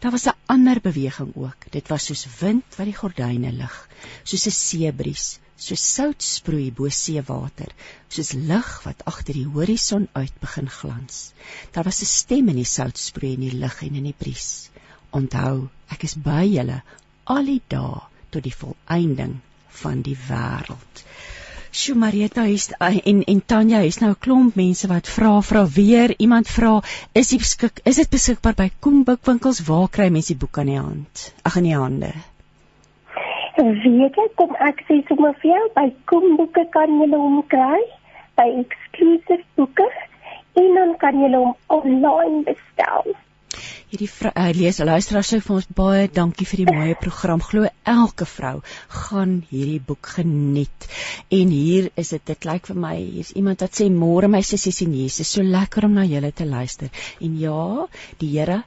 Daar was 'n ander beweging ook. Dit was soos wind wat die gordyne lig, soos 'n seebries, soos sout sproei bo seewater, soos lig wat agter die horison uit begin glans. Daar was 'n stem in die sout sproei in die lig en in die bries. Onthou, ek is by julle al die dae tot die volëinding van die wêreld. Sjoe Marieta is eh, en en Tanya is nou 'n klomp mense wat vra vra weer iemand vra is dit beskik is dit beskikbaar by Koenboekwinkels waar kry mense die boek aan die hand? Ag in die hande. Weet jy kom ek sê sommer vir jou by Koenboeke kan jy hom kry by exclusive boeke en dan kan jy hom online bestel hierdie uh, lees luisteraar sê vir ons baie dankie vir die mooi program. Glo elke vrou gaan hierdie boek geniet. En hier is dit dit lyk vir my hier's iemand wat sê môre my sussie sien Jesus. So lekker om na julle te luister. En ja, die Here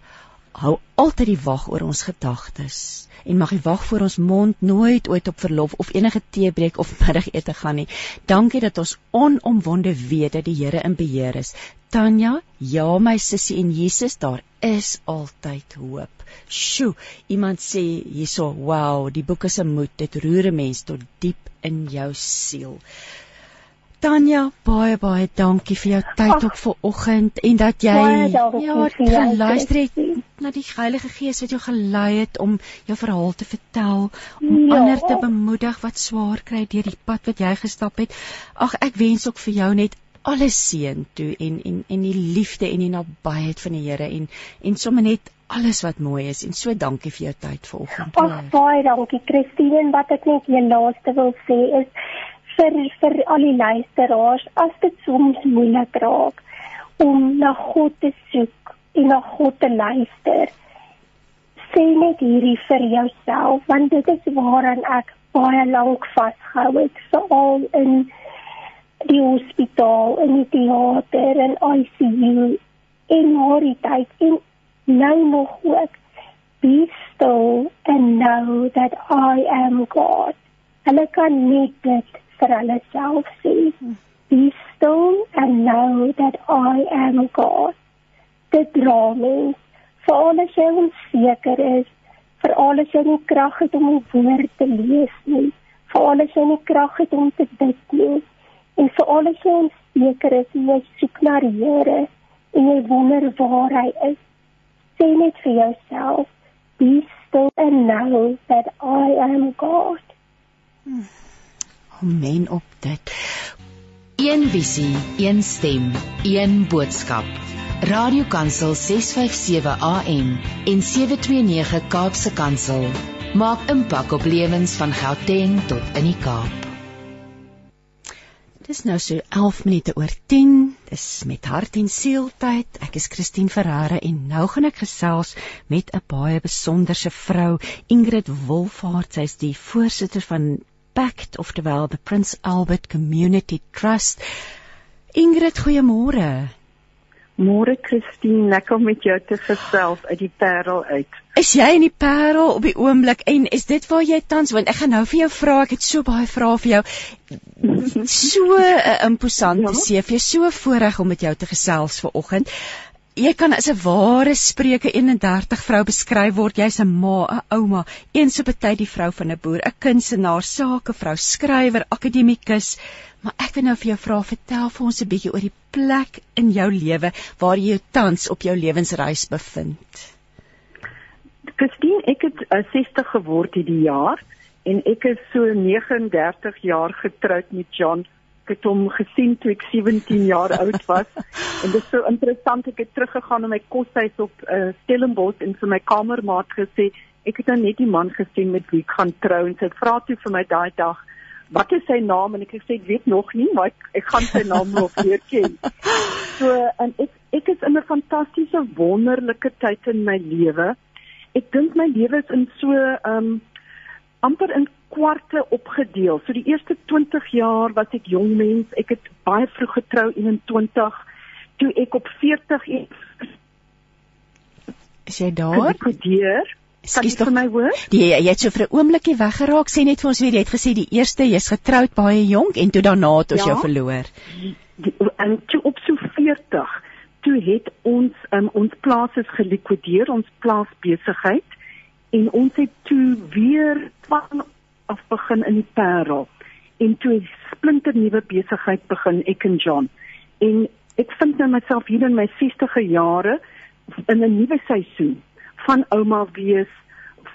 hou altyd die wag oor ons gedagtes en mag die wag voor ons mond nooit ooit op verlof of enige teebreek of middagete gaan nie. Dankie dat ons onomwonde weet dat die Here in beheer is. Tanya, ja my sussie en Jesus, daar is altyd hoop. Sjoe, iemand sê hierso, wow, die boek is 'n moed, dit roer 'n mens tot diep in jou siel. Tanya, baie baie dankie vir jou tyd op vanoggend en dat jy ja, luister het na die Heilige Gees wat jou gelei het om jou verhaal te vertel, om ja. ander te bemoedig wat swaar kry deur die pad wat jy gestap het. Ag, ek wens ook vir jou net alles seën toe en en en die liefde en die nabyheid van die Here en en sommer net alles wat mooi is en so dankie vir jou tyd vanoggend. Ag baie dankie Christine en wat ek net hier laaste wil sê is vir vir al die luisteraars as dit soms moeilik raak om na God te soek en na God te luister sê net hierdie vir jouself want dit is waaraan ek baie lank vasgehou het veral in die hospitaal in die teater en ICU en hierdie tyd en nou nog ook be still and know that I am God. Hulle kan net dit vir hulle self sê be still and know that I am God. Dit dra mens vir alles jy onseker is vir alles jy nie krag het om 'n woord te lees nie vir alles jy nie krag het om te bid nie en vir alles jy onseker is jy soek na die Here en jy wonder waar hy is. Sê net vir jouself be still and know that I am God. Hmm. Amen op dit. Een visie, een stem, een boodskap. Radiokansel 657 AM en 729 Kaapse Kansel maak impak op lewens van Gauteng tot in die Kaap. Dis nou so 11 minute oor 10. Dis met hart en siel tyd. Ek is Christine Ferreira en nou gaan ek gesels met 'n baie besonderse vrou, Ingrid Wolfhard. Sy is die voorsitter van Pact oftewel the Prince Albert Community Trust. Ingrid, goeiemôre. Môre Christine, lekker om met jou te gesels uit die Parel uit. Is jy in die Parel op die oomblik en is dit waar jy tans woon? Ek gaan nou vir jou vra, ek het so baie vrae vir jou. So 'n uh, imposante ja? CV, so voorreg om met jou te gesels vanoggend jy kan as 'n ware Spreuke 31 vrou beskryf word. Jy's 'n ma, 'n ouma, eens op 'n tyd die vrou van 'n boer, 'n kunstenaar, sakevrou, skrywer, akademikus. Maar ek wil nou vir jou vra, vertel vir ons 'n bietjie oor die plek in jou lewe waar jy jou tans op jou lewensreis bevind. Christine, ek het uh, 60 geword hierdie jaar en ek is so 39 jaar getroud met John het hom gesien toe ek 17 jaar oud was. En dit is so interessant ek het teruggegaan na my koshuis op uh, Stellenbosch en vir my kamermaat gesê ek het nou net die man gesien met wie ek gaan trou. En sy vra toe vir my daai dag wat is sy naam? En ek het gesê ek weet nog nie maar ek, ek gaan sy naam nog weer ken. So en ek ek is in 'n fantastiese wonderlike tyd in my lewe. Ek dink my lewe is in so um, amper in kwarte opgedeel. So die eerste 20 jaar was ek jong mens. Ek het baie vroeg getrou 21 toe ek op 40 is jy daar? Gekodeer. Skus tog my hoor. Die, jy het so vir 'n oombliekie weggeraak. Sê net vir ons weer, jy het gesê die eerste jy's getroud baie jonk en toe daarna het ons ja, jou verloor. Die, en toe op so 40 toe het ons um, ons plaas is gelikwideer, ons plaasbesigheid en ons het toe weer van af begin in die Parel en toe 'n splinter nuwe besigheid begin ek en John. En ek vind nou myself hier in my 60e jare in 'n nuwe seisoen van ouma wees,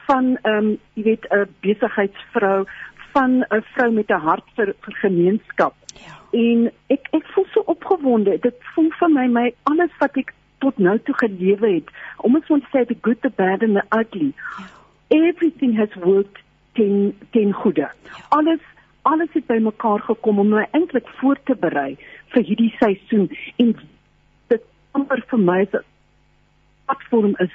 van ehm um, jy weet 'n besigheidsvrou, van 'n vrou met 'n hart vir, vir gemeenskap. Ja. En ek ek voel so opgewonde. Dit voel vir my my alles wat ek tot nou toe gelewe het, om ons te sê the good, the bad and the ugly. Ja. Everything has worked ten ten goeie. Alles alles het bymekaar gekom om my eintlik voor te berei vir hierdie seisoen en dit amper vir my is wat vorm is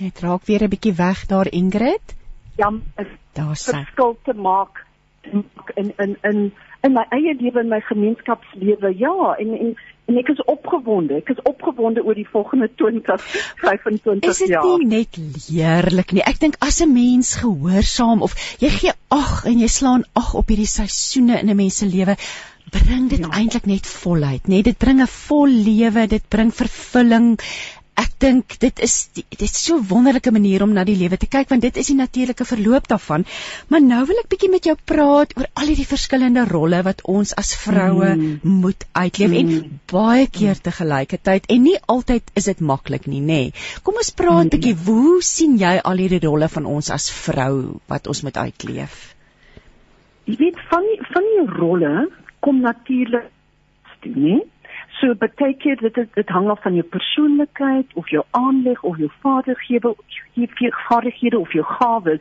Jy draak weer 'n bietjie weg daar Ingrid. Ja, daar sê verskil te maak in in in in my eie lewe en my gemeenskapslewe. Ja, en en en ek is opgewonde. Ek is opgewonde oor die volgende 20 25 jaar. Is dit nie net heerlik nie? Ek dink as 'n mens gehoorsaam of jy gee ag en jy slaan ag op hierdie seisoene in 'n mens se lewe, bring dit ja. eintlik net volheid, nê? Dit bring 'n vol lewe, dit bring vervulling ek dink dit is dit is so 'n wonderlike manier om na die lewe te kyk want dit is die natuurlike verloop daarvan. Maar nou wil ek bietjie met jou praat oor al hierdie verskillende rolle wat ons as vroue mm. moet uitleef mm. en baie keer te gelykertyd en nie altyd is dit maklik nie, nê. Nee. Kom ons praat mm. bietjie, hoe sien jy al hierdie rolle van ons as vrou wat ons moet uitleef? Jy weet van die, van die rolle kom natuurlik, nee So baie keer dit is, dit hang af van jou persoonlikheid of jou aanleg of jou vaardighede jou vaardighede of jou gawes.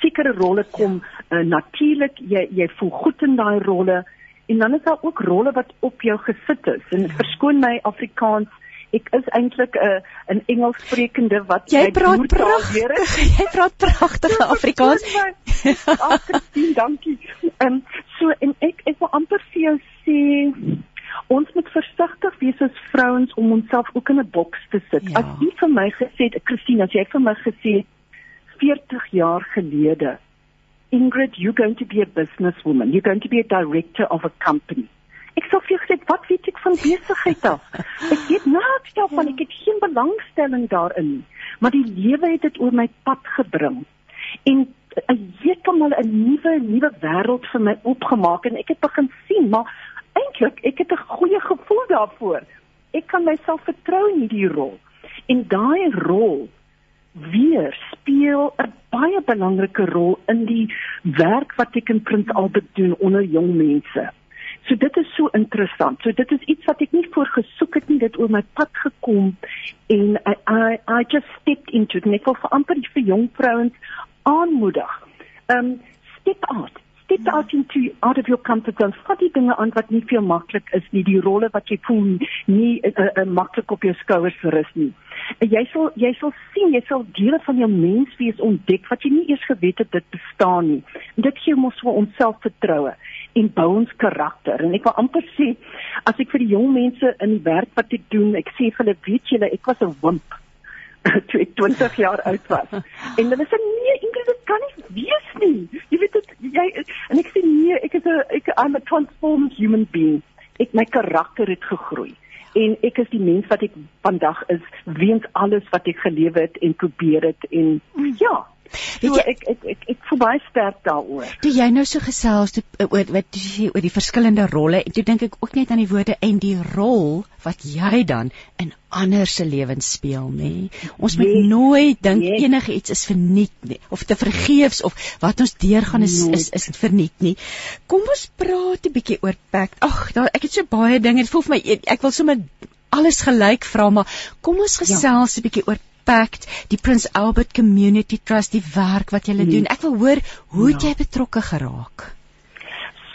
Sekere rolle kom uh, natuurlik jy jy voel goed in daai rolle en dan is daar ook rolle wat op jou gesit is. En verskoon my Afrikaans Ek is eintlik 'n uh, 'n Engelssprekende wat jy praat pragtig. Jy praat pragtige Afrikaans. Ag, Christine, dankie. Ehm um, so en ek ek wil amper vir jou sê ons moet versigtig wees as vrouens om onsself ook in 'n boks te sit. Ja. As jy vir my gesê het, Christine, as jy vir my gesê 40 jaar gelede, Ingrid, you're going to be a businesswoman. You're going to be a director of a company. Ek sou vir gesê, wat weet ek van besigheid af? Ek weet niks daarvan. Ek het geen belangstelling daarin nie. Maar die lewe het dit oor my pad gebring. En 'n heeltemal 'n nuwe nuwe wêreld vir my oopgemaak en ek het begin sien maar eintlik ek het 'n goeie gevoel daarvoor. Ek kan myself vertrou in hierdie rol. En daai rol weer speel 'n baie belangrike rol in die werk wat ek in Prins Albert doen onder jong mense. So dit is so interessant. So dit is iets wat ek nie voorgesoek het nie, dit oor my pad gekom en I I, I just stepped into it. Net vir amper vir jong vrouens aanmoedig. Um step out step out into out of your comfort zone. Vat die dinge aan wat nie veel maklik is nie, die rolle wat jy voel nie uh, uh, maklik op jou skouers rus nie. En jy sal jy sal sien, jy sal dele van jou menswees ontdek wat jy nie eers geweet het dit bestaan nie. En dit gee ons vir onsself vertroue en bou ons karakter. En ek wil amper sê as ek vir die jong mense in die werk wat ek doen, ek sê vir hulle, weet julle, ek was 'n wimp toe ek 20 jaar oud was. En hulle sê nee, Ingrid, dit kan nie wees nie. Jy weet dit jy en ek sê nee, ek is 'n ek I'm a transformed human being. Ek my karakter het gegroei en ek is die mens wat ek vandag is weens alles wat ek gelewe het en probeer het en ja So jy, ek ek ek ek voel baie sterk daaroor. Toe jy nou so gesels toe, oor wat jy sê oor die verskillende rolle, toe dink ek ook net aan die woorde en die rol wat jy dan in ander se lewens speel, nê? Ons moet yes, nooit dink yes. enige iets is verniet nie of te vergeefs of wat ons deurgaan is is is verniet nie. Kom ons praat 'n bietjie oor pact. Ag, daar ek het so baie dinge. Dit voel vir my ek wil sommer alles gelyk vra, maar kom ons ja. gesels 'n ja. bietjie oor Pact, die Prince Albert Community Trust, die werk wat julle hmm. doen. Ek wil hoor hoe ja. jy betrokke geraak.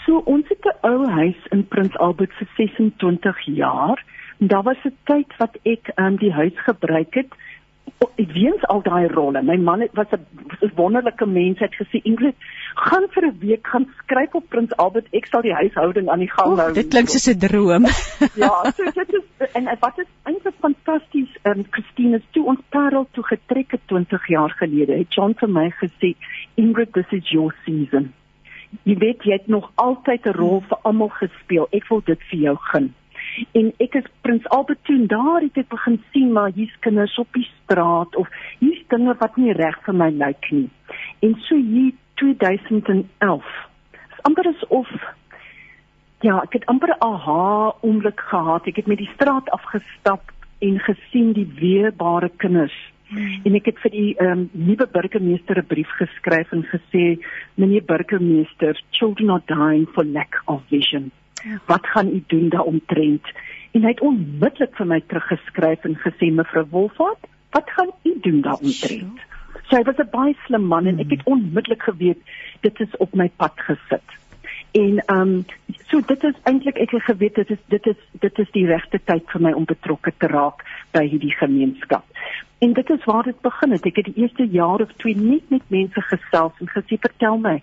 So ons het 'n ou huis in Prince Albert vir 26 jaar. Daar was 'n tyd wat ek um, die huis gebruik het weens al daai rolle. My man het was 'n wonderlike mens het gesê Ingrid, gaan vir 'n week gaan skryf op Prins Albert, ek sal die huishouding aan die gang hou. Dit klink soos 'n droom. ja, so dit is en wat is eintlik fantasties, ehm um, Christine, toe ons Parel toe getrek het 20 jaar gelede, het John vir my gesê, Ingrid, this is your season. Jy weet jy het nog altyd 'n rol vir almal gespeel. Ek wil dit vir jou gun en ek is Prins Albertoon daar het ek begin sien maar hier's kinders op die straat of hier's dinge wat nie reg vir my lyk nie. En so hier 2011 is amper asof ja, ek het amper 'n aha oomblik gehad. Ek het met die straat afgestap en gesien die weerbare kinders. Hmm. En ek het vir die um, nuwe burgemeester 'n brief geskryf en gesê, meneer burgemeester, children are dying for lack of vision. Wat gaan u doen daaromtrent? En hy het onmiddellik vir my teruggeskryf en gesê mevrou Wolfhard, wat gaan u doen daaromtrent? So hy was 'n baie slim man en ek het onmiddellik geweet dit is op my pad gesit. En ehm um, so dit is eintlik ek het geweet dit is dit is dit is die regte tyd vir my om betrokke te raak by hierdie gemeenskap. En dit is waar dit begin het. Ek het die eerste jaar of twee net met mense gesels en gesê vertel my,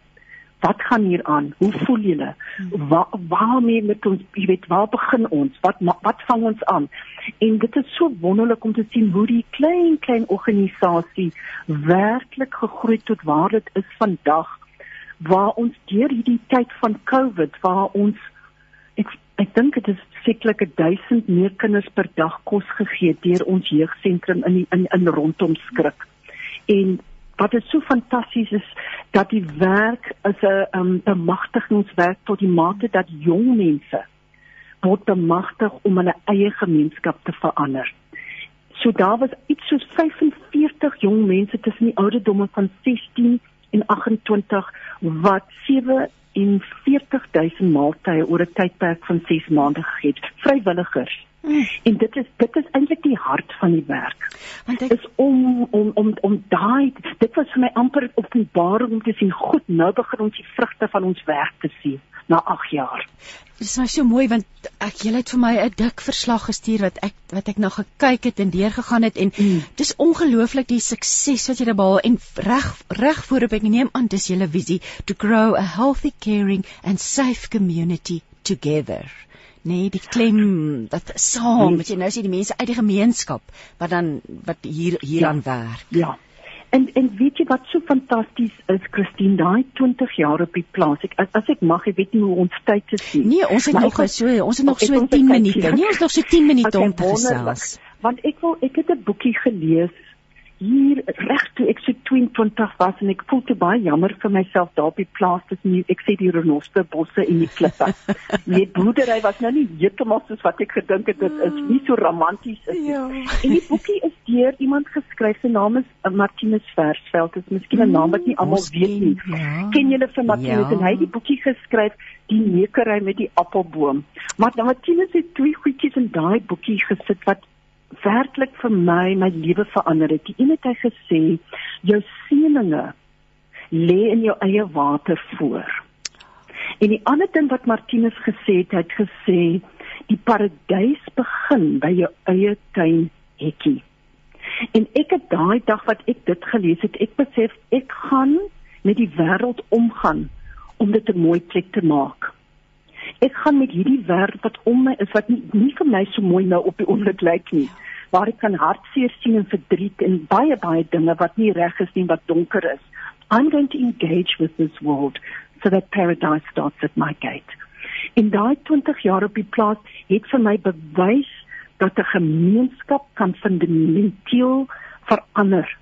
wat gaan hier aan? Hoe voel julle? Waar waarmee met ons, jy weet, waar begin ons? Wat wat vang ons aan? En dit is so wonderlik om te sien hoe die klein klein organisasie werklik gegroei tot waar dit is vandag waar ons deur hierdie tyd van COVID waar ons ek ek dink dit is sekerlik 1000 meer kinders per dag kos gegee deur ons jeugsentrum in die, in in rondom skrik. En wat is so fantasties is dat die werk is 'n um, bemagtigingswerk tot die mate dat jong mense word bemagtig om hulle eie gemeenskap te verander. So daar was iets soos 45 jong mense tussen die ouderdomme van 16 en 28 wat 7 en 40000 maaltye oor 'n tydperk van 6 maande gegee het vrywilligers Mm. En dit is dit is eintlik die hart van die werk. Want ek is om om om om daai dit was vir my amper openbaring om te sien goed nou begin ons die vrugte van ons werk te sien na 8 jaar. Dit is nou so mooi want ek jy het vir my 'n dik verslag gestuur wat ek wat ek nou gekyk het en deurgegaan het en mm. dis ongelooflik die sukses wat jy behaal en reg reg voorop ek neem aan dis julle visie to grow a healthy caring and safe community together nee die klem dat saam met jy nou sien die mense uit die gemeenskap wat dan wat hier hieraan ja, werk. Ja. En en weet jy wat so fantasties is Christine daai 20 jaar op die plaas ek as ek mag ek weet nie hoe ons tyd te sien. Nee ons het maar nog so ons het nog so 10 minute. nee ons nog so 10 minute om te gesels. want ek wil ek het 'n boekie gelees hier reg toe ek so 22 was en ek voel te baie jammer vir myself daar op die plaas tussen die ek sê die renoster bosse en die klippe. Die boerdery was nou nie heeltemal soos wat ek gedink het dit is nie so romanties is nie. Ja. En die boekie is deur iemand geskryf se naam is Martinus Versveld. Dit is miskien 'n naam wat nie almal weet nie. Ja. Ken julle vir Martinus ja. en hy het die boekie geskryf die neukery met die appelboom. Maar Martinus het twee goedjies in daai boekie gesit wat werklik vir my my lewe verander het. Die een het hy gesê, jou seëninge lê in jou eie water voor. En die ander ding wat Martinus gesê het, hy het gesê die paradys begin by jou eie tuin hekkie. En ek het daai dag wat ek dit gelees het, ek besef ek gaan met die wêreld omgaan om dit 'n mooi plek te maak ek gaan met hierdie wêreld wat om my is wat nie, nie vir my so mooi nou op die oomblik lyk nie waar ek kan hartseer sien en verdriet en baie baie dinge wat nie reg is nie wat donker is. I'm going to engage with this world so that paradise starts at my gate. In daai 20 jaar op die plaas het vir my bewys dat 'n gemeenskap kan fundamenteel verander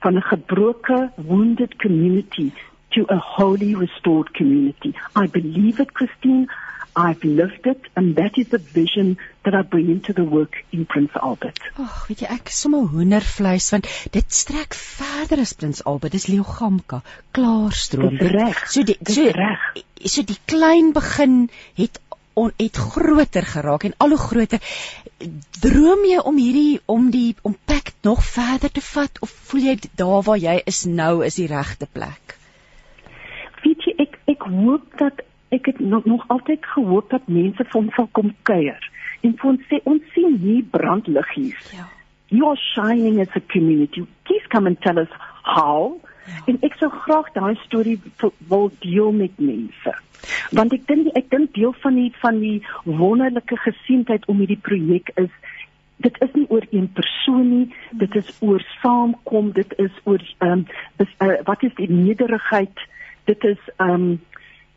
van 'n gebroke wounded community to a wholly restored community. I believe it, Christine. I've lived it and that is the vision that I bring into the work in Prince Albert. Ag, weet jy, ek is sommer hoendervleis want dit strek verder as Prince Albert. Dis Leogamka, klaarstroom. Reg. So die so reg. So die klein begin het on het groter geraak en al hoe groter. Droom jy om hierdie om die om pak nog verder te vat of voel jy daar waar jy is nou is die regte plek? Ek hoop dat ek het nog, nog altyd gehoop dat mense vir ons sal kom kuier en vir ons sê ons sien hier brandliggies. Ja. You are shining as a community. Please come and tell us how. Ja. En ek sou graag daai storie wil deel met mense. Want ek dink ek dink deel van die van die wonderlike gesienheid om hierdie projek is dit is nie oor een persoon nie, dit is oor saamkom, dit is oor ehm um, uh, wat is die nederigheid? Dit is ehm um,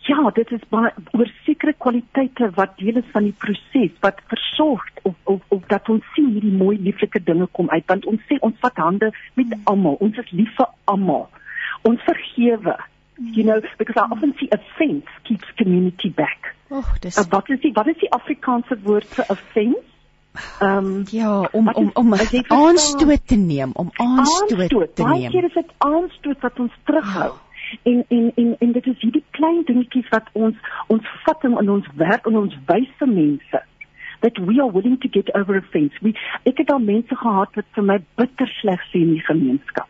ja, dit is baie oor sekere kwaliteite wat deel is van die proses wat versorg of of of dat ons sien hierdie mooi lieflike dinge kom uit want ons sê ons vat hande met almal. Ons is lief vir almal. Ons vergewe. You know, because I often see offense keeps community back. Oh, dis uh, wat is die wat is die Afrikaanse woord vir offense? Ehm um, ja, om om om aanstoot te neem, om aanstoot, aanstoot te neem. Baie keer is dit aanstoot wat ons terughou. Oh. En en en en dit is hierdie klein dingetjies wat ons ons vat in ons werk en ons wys vir mense that we are willing to get over a fence. We ek het al mense gehad wat vir my bitter sleg sê in die gemeenskap.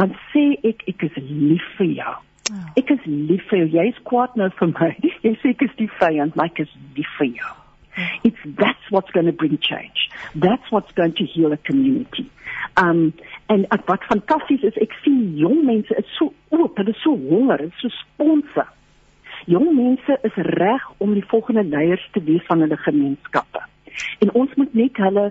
Dan sê ek ek is lief vir jou. Oh. Ek is lief vir jou. Jy is kwaad nou vir my. Jy sê ek is die vyand, maar ek is lief vir jou. It's that's what's going to bring change. That's what's going to heal a community. Um en wat fantasties is, ek sien jong mense is so oop, hulle is so honger, is so sponse. Jong mense is reg om die volgende leiers te wees van hulle gemeenskappe. En ons moet net hulle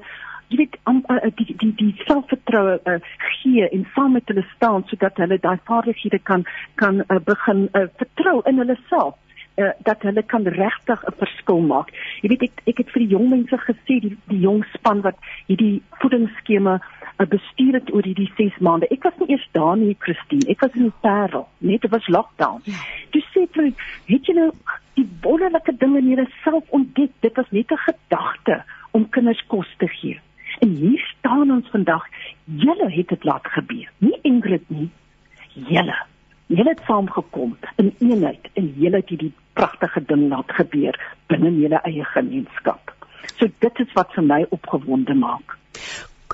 jy weet um, uh, die die die selfvertroue uh, gee en saam met hulle staan sodat hulle daai vaardighede kan kan uh, begin uh, vertrou in hulle self uh, dat hulle kan regtig 'n verskil maak. Jy weet ek ek het vir die jong mense gesê die die jong span wat hierdie voedingsskema uh, bestuur het oor hierdie 6 maande. Ek was nie eers daar nie, Christine. Ek was in die Parel. Net dit was lockdown. Ja. Jy sê vir het jy nou die wonderlike dinge in jouself ontdek. Dit was net 'n gedagte om kinders kos te gee. En hier staan ons vandag. Julle het dit laat gebeur. Nie Ingrid nie. Julle julle het saamgekom in eenheid en julle het hierdie pragtige ding laat gebeur binne julle eie gemeenskap. So dit is wat vir my opgewonde maak.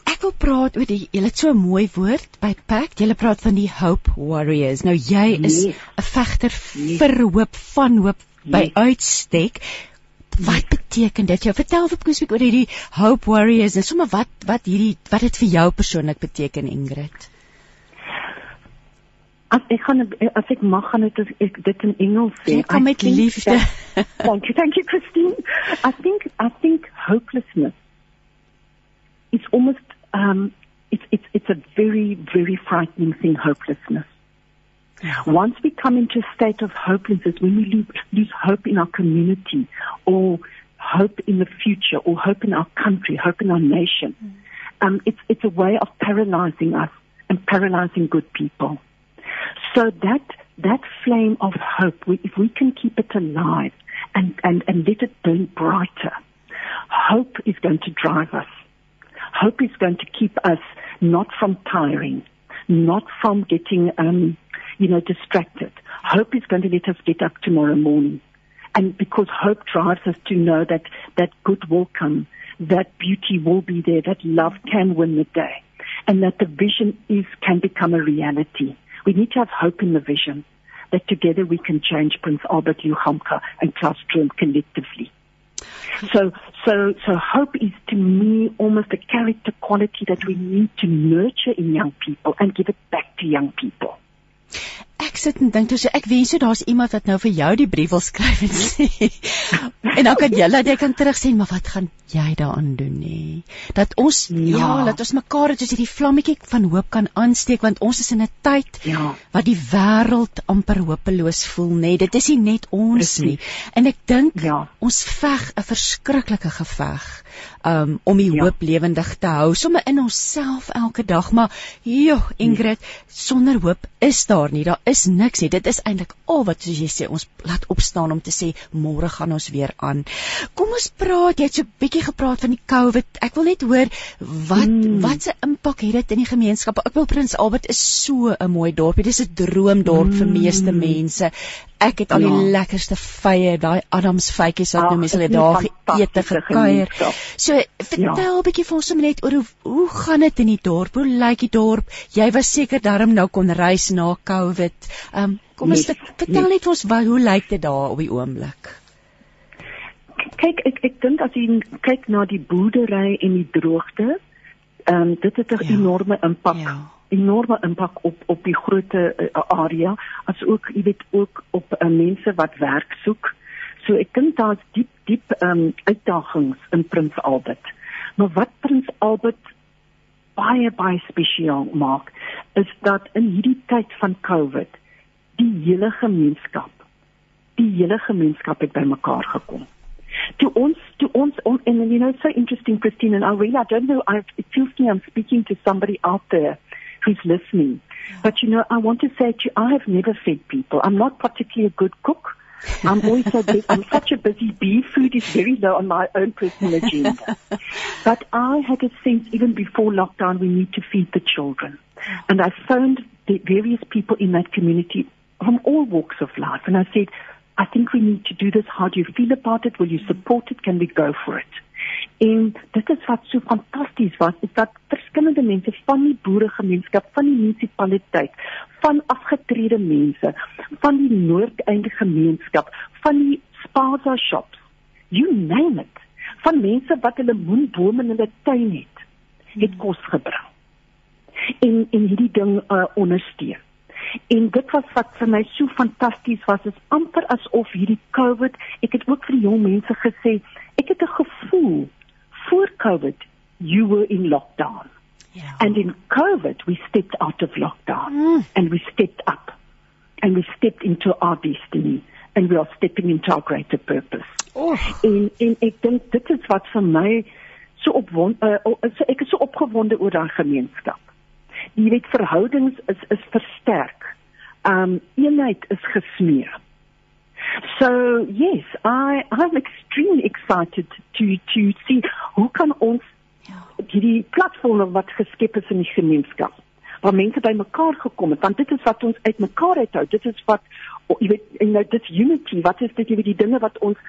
Ek wil praat oor die julle het so 'n mooi woord by Pact. Julle praat van die Hope Warriors. Nou jy is 'n nee. vegter nee. vir hoop van hoop by nee. uitstek. Wat beteken dit? Jy vertel vir Kooswiek oor hierdie Hope Warriors en sommer wat wat hierdie wat dit vir jou persoonlik beteken Ingrid. As ek gaan as ek mag gaan ek dit in Engels sê. Met liefde. That, thank you, thank you Christine. I think I think hopelessness is almost um it's it's it's a very very frightening thing hopelessness. Once we come into a state of hopelessness, when we lose, lose hope in our community or hope in the future or hope in our country, hope in our nation, mm. um, it's, it's a way of paralyzing us and paralyzing good people. So that that flame of hope, we, if we can keep it alive and, and, and let it burn brighter, hope is going to drive us. Hope is going to keep us not from tiring, not from getting, um, you know, distracted. Hope is going to let us get up tomorrow morning. And because hope drives us to know that, that good will come, that beauty will be there, that love can win the day, and that the vision is, can become a reality. We need to have hope in the vision that together we can change Prince Albert Luhamka and Klaus Strom collectively. So, so, so hope is to me almost a character quality that we need to nurture in young people and give it back to young people. Ek sit en dink toe so ek wens so daar's iemand wat nou vir jou die brief wil skryf en sê en dan kan jy laat jy kan terug sê maar wat gaan jy daaraan doen nê dat ons ja, ja dat ons mekaar dit soos hierdie vlammetjie van hoop kan aansteek want ons is in 'n tyd ja. wat die wêreld amper hopeloos voel nê dit is nie net ons Precies. nie en ek dink ja. ons veg 'n verskriklike geveg um, om die ja. hoop lewendig te hou sommer in onsself elke dag maar joh Ingrid sonder hoop is daar nie daar is niks nie. Dit is eintlik al wat soos jy sê ons laat opstaan om te sê môre gaan ons weer aan. Kom ons praat, jy het so 'n bietjie gepraat van die COVID. Ek wil net hoor wat mm. wat se impak het dit in die gemeenskap? Ek wil Prins Albert is so 'n mooi dorpie. Dit is 'n droomdorp mm. vir meeste mense. Ek het al die ja. lekkerste vye, daai Adams vytjies wat nou mense hulle daar geëet en gekuier. So vertel 'n ja. bietjie vir ons net oor hoe hoe gaan dit in die dorp? Hoe lyk die dorp? Jy was seker darm nou kon reis na COVID. Ehm um, kom ons nee, vertel nee. net ons wat hoe lyk dit daar op die oomblik? Kyk, ek ek dink as jy kyk na die boerdery en die droogte, ehm um, dit het 'n Ja. enorme impak Ja. enorme impak op op die groot uh, area as ook jy weet ook op uh, mense wat werk soek. So ek dink daar's diep diep ehm um, uitdagings in Prins Albert. Maar wat Prins Albert baie baie spesiaal maak is dat in hierdie tyd van COVID die hele gemeenskap die hele gemeenskap het bymekaar gekom. To ons to ons on, and you know it's so interesting Christine and I really I don't know I it feels me I'm speaking to somebody out there who's listening. But you know I want to say to you I have never fed people. I'm not particularly a good cook. I'm always so busy. I'm such a busy bee. Food is very low on my own personal agenda. But I had a sense even before lockdown we need to feed the children. And I phoned the various people in that community from all walks of life and I said, I think we need to do this. How do you feel about it? Will you support it? Can we go for it? En dit is wat so fantasties was, is dat verskillende mense van die boeregemeenskap, van die munisipaliteit, van afgetrede mense, van die noordeinde gemeenskap, van die spaza shops, you name it, van mense wat hulle moenbome in hulle tuin het, het kos gebring. En en hierdie ding uh, ondersteun. En dit was wat vir my so fantasties was, is amper asof hierdie COVID, ek het ook vir die jong mense gesê, ek het 'n gevoel voor COVID you were in lockdown. Ja. And in COVID we stepped out of lockdown Mm. and we stepped up and we stepped into our destiny and we are stepping into our greater purpose. Oh, En en ek dink dit is wat vir my so opwond uh, so ek is so opgewonde oor daai gemeenskap. Jy weet verhoudings is is versterk. Um eenheid is gesmee. So yes, I I'm extremely excited to to see hoe kan ons ja. hierdie platforms wat geskep is in die gemeenskap waar mense bymekaar gekom het want dit is wat ons uitmekaar uithou dit is wat jy weet en nou dit unity wat is dit jy weet die dinge wat ons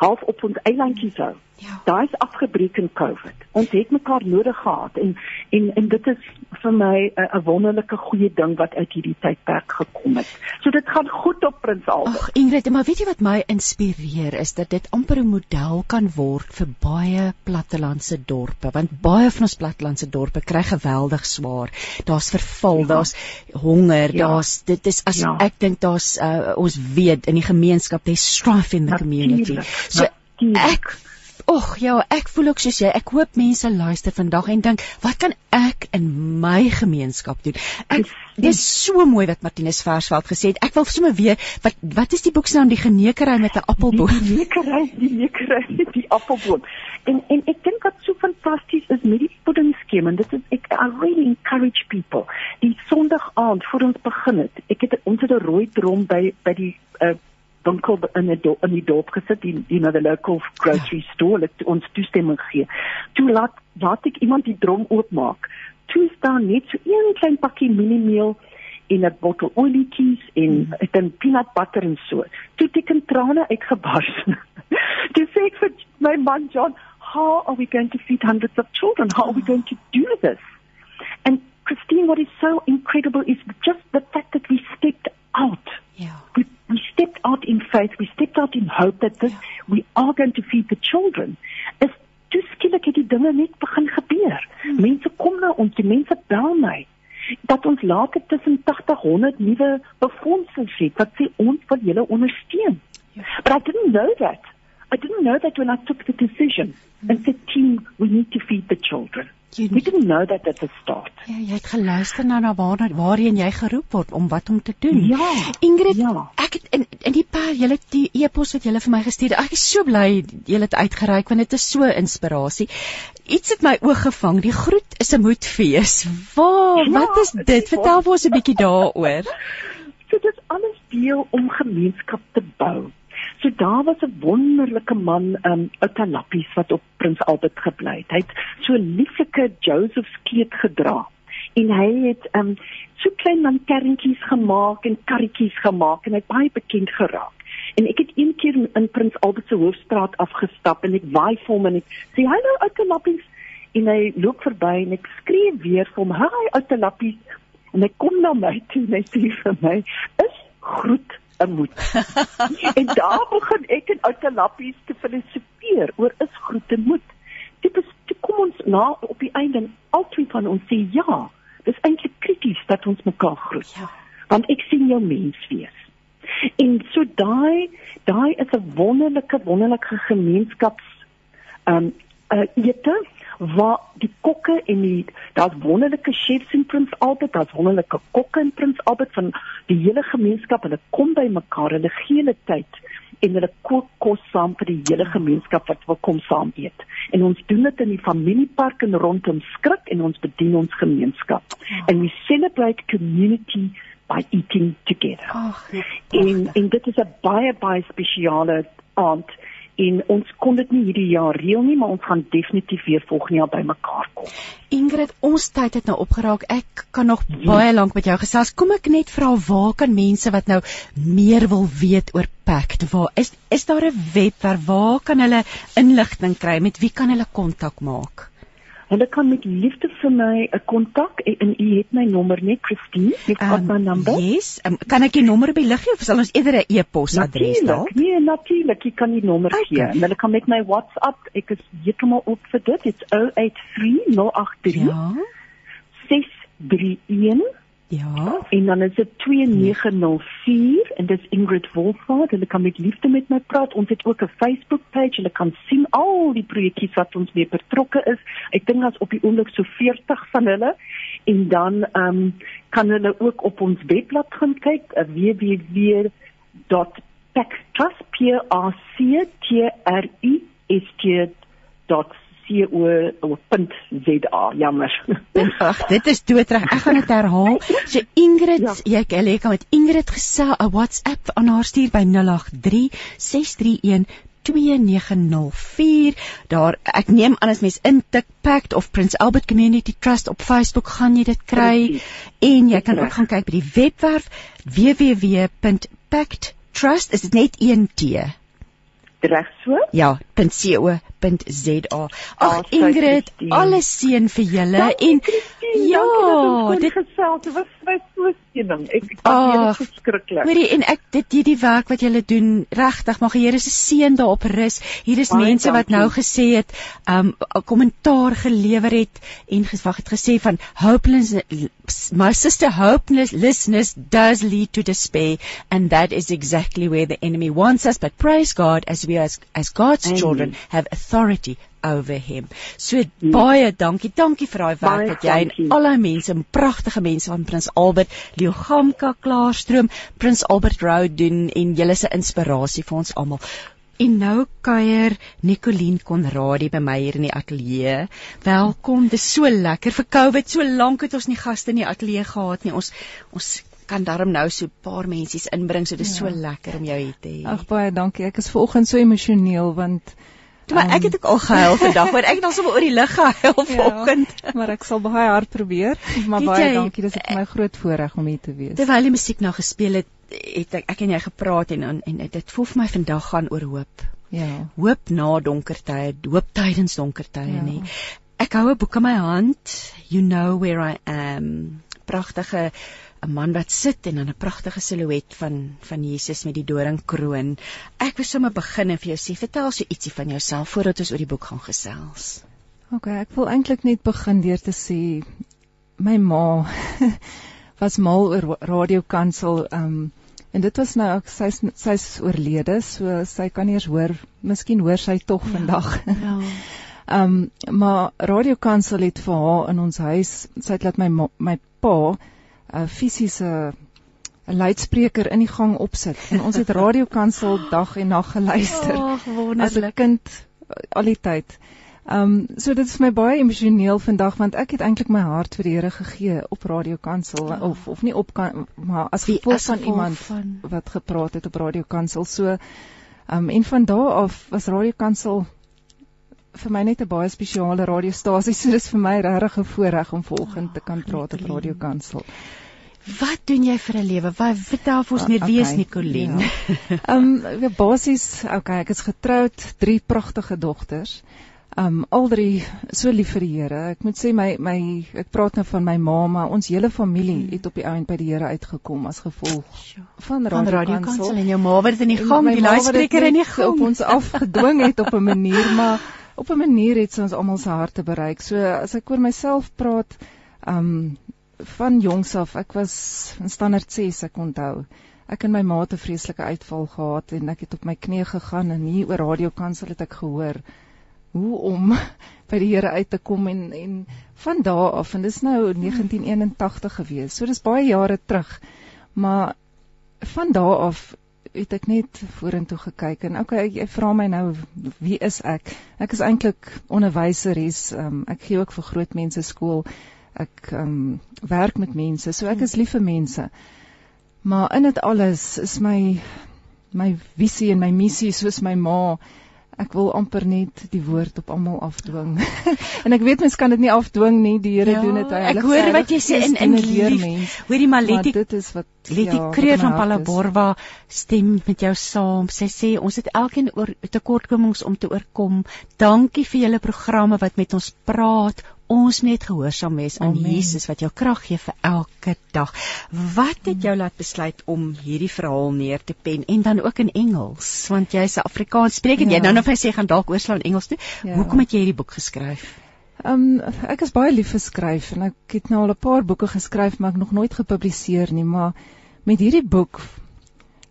half op ons eilandjies hou Ja. daai is afgebreek in covid ons het mekaar nodig gehad en en en dit is vir my 'n wonderlike goeie ding wat uit hierdie tydperk gekom het so dit gaan goed op Prins Albert Ag Ingrid, maar weet jy wat my inspireer is dat dit amper 'n model kan word vir baie plattelandse dorpe, want baie van ons plattelandse dorpe kry geweldig swaar. Daar's verval, Ja. daar's honger, Ja. daar's dit is as Ja. ek dink daar's uh, ons weet in die gemeenskap there's strife in the community. Natuurlijk, So natuurlijk. ek Och ja, ek voel ook soos jy. Ek hoop mense luister vandag en dink, wat kan ek in my gemeenskap doen? Ek dis so mooi wat Martinus Versveld gesê het. Ek wil sommer weet wat wat is die boek se naam die genekery met 'n appelboom? Die lekery, die lekery, die appelboom. En en ek dink wat so fantasties is met die puddingskema, dit is ek I really encourage people. Die Sondag aand voor ons begin het, ek het ons het 'n rooi drom by by die uh, winkel in 'n in die dorp gesit, die you know the local grocery ja. store, het ons toestemming gegee. Toe laat laat ek iemand die drom oopmaak. Toe staan net so een klein pakkie mieliemeel en 'n bottel olietjies en ek dink peanut butter en so. Toe het ek in trane uitgebars. Toe sê ek vir my man John, how are we going to feed hundreds of children? How are we going to do this? And Christine, what is so incredible is just the fact that we stepped out. Ja. We, we stepped out in faith. We stepped out in hope that this we are going to feed the children. Is toe skielik het die dinge net begin gebeur. Hmm. Mense kom na ons, die mense bel my dat ons later tussen 80 100 nuwe befondsings het wat sê ons wil julle ondersteun. But I didn't know that. I didn't know that when I took the decision and said, team, we need to feed the children. Jy, We didn't know that at the start. ja, jy het geluister na na waar waarheen jy geroep word om wat om te doen. Ja, Ingrid, ja. ek het in in die paar julle die e-pos wat julle vir my gestuur het. Ek is so bly julle het uitgereik want dit is so inspirasie. Iets het my oog gevang. Die groet is 'n moedfees. Waar, Ja, wat is dit dit? is Vertel vir ons 'n bietjie daaroor. So dit is alles deel om gemeenskap te bou. So daar was 'n wonderlike man, um Outa Lappies wat op Prins Albert gebly het. Hy het so 'n lieflike Joseph's kleed gedra en hy het um so klein lanterntjies gemaak en karretjies gemaak en hy het baie bekend geraak. En ek het een keer in Prins Albert se hoofstraat afgestap en ek waai vir hom en ek sê hallo Outa Lappies en hy loop verby en ek skree weer vir hom, "Hi Outa Lappies." En hy kom na my toe en hy sê vir my, "Is groet 'n moed." en daar begin ek en ouke lappies te filosofeer oor is groet 'n moed. Dit is toe kom ons na op die einde en al twee van ons sê ja, dis eintlik krities dat ons mekaar groet. Ja. Want ek sien jou mens wees. En so daai daai is 'n wonderlike wonderlike gemeenskaps um uh, ete waar die kokke en die daar's wonderlike chefs in Prins Albert, daar's wonderlike kokke in Prins Albert van die hele gemeenskap. Hulle kom by mekaar hulle gee hulle tyd en hulle kook kos saam vir die hele gemeenskap wat wil kom saam eet. En ons doen dit in die familiepark en rondom skrik en ons bedien ons gemeenskap. Ja. And we celebrate community by eating together. Ag, En en dit is 'n baie baie spesiale aand en ons kon dit nie hierdie jaar reël nie, maar ons gaan definitief weer volgende jaar bymekaar kom. Ingrid, ons tyd het nou opgeraak. Ek kan nog baie lank met jou gesels. Kom ek net vra waar kan mense wat nou meer wil weet oor Pact, waar is is daar 'n webwerf waar kan hulle inligting kry? Met wie kan hulle kontak maak? Hulle kan met liefde vir my 'n kontak en, u het my nommer net Christine, you've got my number. Yes, um, kan ek die nommer by liggie of sal ons eerder 'n e-posadres dalk? Nee, natuurlik, jy kan die nommer Okay. gee. En hulle kan met my WhatsApp, ek is heeltemal op vir dit. Dit's 083083 Ja. 631 Ja. en dan is dit 2904 en dis Ingrid Wolfhard. Hulle kan met liefde met my praat. Ons het ook 'n Facebook page. Hulle kan sien al die projekkies wat ons mee betrokke is. Ek dink daar's op die oomblik so 40 van hulle. En dan ehm um, kan hulle ook op ons webblad gaan kyk, uh, www.pactrust.co.za. Jammer. Ag, dit is doodreg. Ek gaan dit herhaal. So Ingrid, Ja. jy jy kan met Ingrid gesel 'n WhatsApp aan haar stuur by 083 631 2904 daar ek neem aan as mens intik Pact of Prince Albert Community Trust op Facebook gaan jy dit kry en jy kan ook gaan kyk by die webwerf www.pacttrust is dit net 1 T Reg so? ja .co.za Ag Ingrid Christine. alles seën vir julle en Christine, ja, dankie dat ons kon dit- gesels. Dit was my so skening. Ek ek Ag, waardeer dit verskriklik. Hoorie en ek dit hierdie werk wat julle doen regtig mag die Here se seën daarop rus. Hier is Baie mense wat dankie. nou gesê het um 'n kommentaar gelewer het en ges- wag het gesê van hopeless my sister hopelessness does lead to despair and that is exactly where the enemy wants us but praise God as we as as God's Amen. children have authority over him. So baie dankie. Dankie vir daai werk wat jy en dankie. al daai mense, pragtige mense van Prins Albert, Leo Gamka, Klaarstroom, Prins Albert Road doen en julle se inspirasie vir ons almal. En nou kuier Nicoline Konradi by my hier in die ateljee. Welkom. Dis so lekker vir Covid. So lank het ons nie gaste in die ateljee gehad nie. Ons ons kan darm nou so 'n paar mensies inbring. So dis ja. so lekker om jou hier te hê. Ag baie dankie. Ek is vanoggend so emosioneel want maar ek het ook al gehuil vandag, want ek het al so oor die lig gehuil vanoggend. Ja, maar ek sal baie hard probeer. Maar baie jy, dankie. Dis vir my groot voorreg om hier te wees. Terwyl die musiek nou gespeel het, het ek, ek en jy gepraat en en, en dit voel vir my vandag gaan oor hoop. Ja. Hoop na donker tye, hoop tydens donker tye Ja. nie. Ek hou 'n boek in my hand, You Know Where I Am. Pragtige 'n man wat sit en dan 'n pragtige silhouet van van Jesus met die doringkroon. Ek wil sommer begin en vir jou sê, vertel so ietsie van jouself voordat ons oor die boek gaan gesels. OK, ek wil eintlik net begin deur te sê my ma was mal oor radiokansel um en dit was nou sy's sy's oorlede, so sy kan nie eens hoor, miskien hoor sy tog ja. vandag. Ja. Um maar radiokansel het vir haar in ons huis, sy het laat my ma- my pa 'n fisiese 'n luidspreker in die gang opsit en ons het radiokansel dag en nag geluister Ag, as 'n wonderlik. kind uh, al die tyd. Um so dit is vir my baie emosioneel vandag want ek het eintlik my hart vir die Here gegee op radiokansel Ja. of of nie op kan maar as gevolg van iemand van- wat gepraat het op radiokansel. So um en van daardie af was radiokansel vir my net 'n baie spesiale radiostasie. So dis vir my regtig 'n voorreg om vanoggend te kan praat op Nicoline. radiokansel. Wat doen jy vir 'n lewe? Wat vertel vir ons meer wie is Okay, Nicoline? Ja. Ehm um, basies, okay, ek is getroud, drie pragtige dogters. Um al drie so lief vir die Here. Ek moet sê my my ek praat nou van my ma, maar ons hele familie het op die ouend by die Here uitgekom as gevolg van van Radio radiokansel Kansel. en jou ma wat dit in die gang, die luidspreker in die net gang op ons afgedwing het op 'n manier, maar op 'n manier het sy ons almal se harte bereik. So as ek oor myself praat, um van jongs af, ek was in standaard 6, ek onthou. Ek en my ma het 'n vreeslike uitval gehad en ek het op my knieë gegaan en hier oor radiokansel het ek gehoor hoe om by die Here uit te kom en en van daardie af en dis nou 1981 gewees. So dis baie jare terug. Maar van daardie af het ek net vorentoe gekyk en okay, jy vra my nou wie is ek? Ek is eintlik onderwyseres. Um, ek gee ook vir groot mense skool. Ek um, werk met mense. So ek is lief vir mense. Maar in dit alles is my my visie en my missie soos my ma ek wil amper net die woord op almal afdwing. en ek weet mens kan dit nie afdwing nie, die Here ja, doen dit heilig. Ek hoor wat jy sê in in leer mens. Hoorie maar Letty, dit is wat Letty ja, Kreer van Palaborwa stem met jou saam. Sy sê ons het elkeen oor tekortkomings om te oorkom. Dankie vir julle programme wat met ons praat ons net gehoorsaam wees aan Amen. Jesus wat jou krag gee vir elke dag. Wat het jou laat besluit om hierdie verhaal neer te pen en dan ook in Engels? Want jy's 'n Afrikaans spreker. Ja. Jy nou nog vir sê gaan dalk oorslaan Engels toe. Ja. Hoekom het jy hierdie boek geskryf? Ehm um, ek is baie lief vir skryf en ek het nou al 'n paar boeke geskryf maar ek nog nooit gepubliseer nie, maar met hierdie boek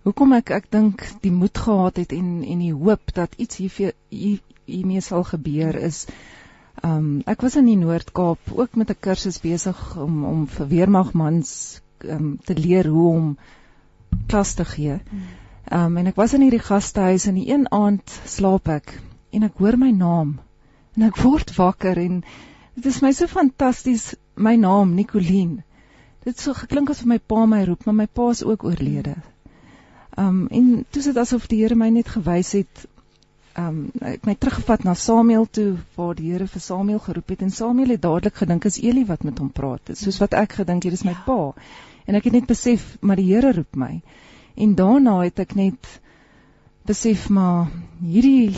hoekom ek ek dink die moed gehad het en en die hoop dat iets hier hiermee sal gebeur is um, ek was in die Noord-Kaap ook met 'n kursus besig om om vir weermagmans um, te leer hoe om klas te gee. Ehm um, en ek was in hierdie gastehuis en een aand slaap ek en ek hoor my naam en ek word wakker en dit is my so fantasties my naam Nicoline. Dit so geklink asof my pa my roep, maar my pa is ook oorlede. Ehm um, en toe sit asof die Here my net gewys het ehm um, ek my teruggevat na Samuel toe waar die Here vir Samuel geroep het en Samuel het dadelik gedink is Eli wat met hom praat. Soos wat ek gedink hier is my pa. En ek het net besef maar die Here roep my. En daarna het ek net besef maar hierdie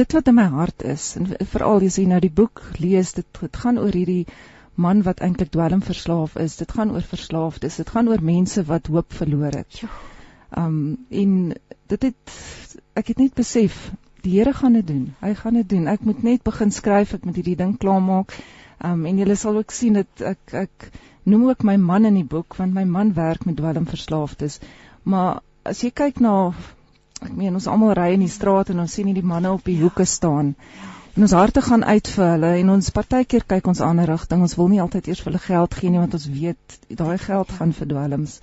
dit wat in my hart is en veral as jy nou die boek lees dit dit gaan oor hierdie man wat eintlik dwelm verslaaf is. Dit gaan oor verslaafdes. Dit gaan oor mense wat hoop verloor het. Ehm um, en dit het ek het net besef die Here gaan dit doen. Hy gaan dit doen. Ek moet net begin skryf, ek moet hierdie ding klaarmaak. Um en julle sal ook sien dat ek ek noem ook my man in die boek want my man werk met dwelmverslaafdes. Maar as jy kyk na ek meen ons almal ry in die straat en ons sien hierdie manne op die hoeke staan. En ons harte gaan uit vir hulle en ons partykeer kyk ons ander rigting. Ons wil nie altyd eers vir hulle geld gee nie want ons weet daai geld gaan vir dwelms.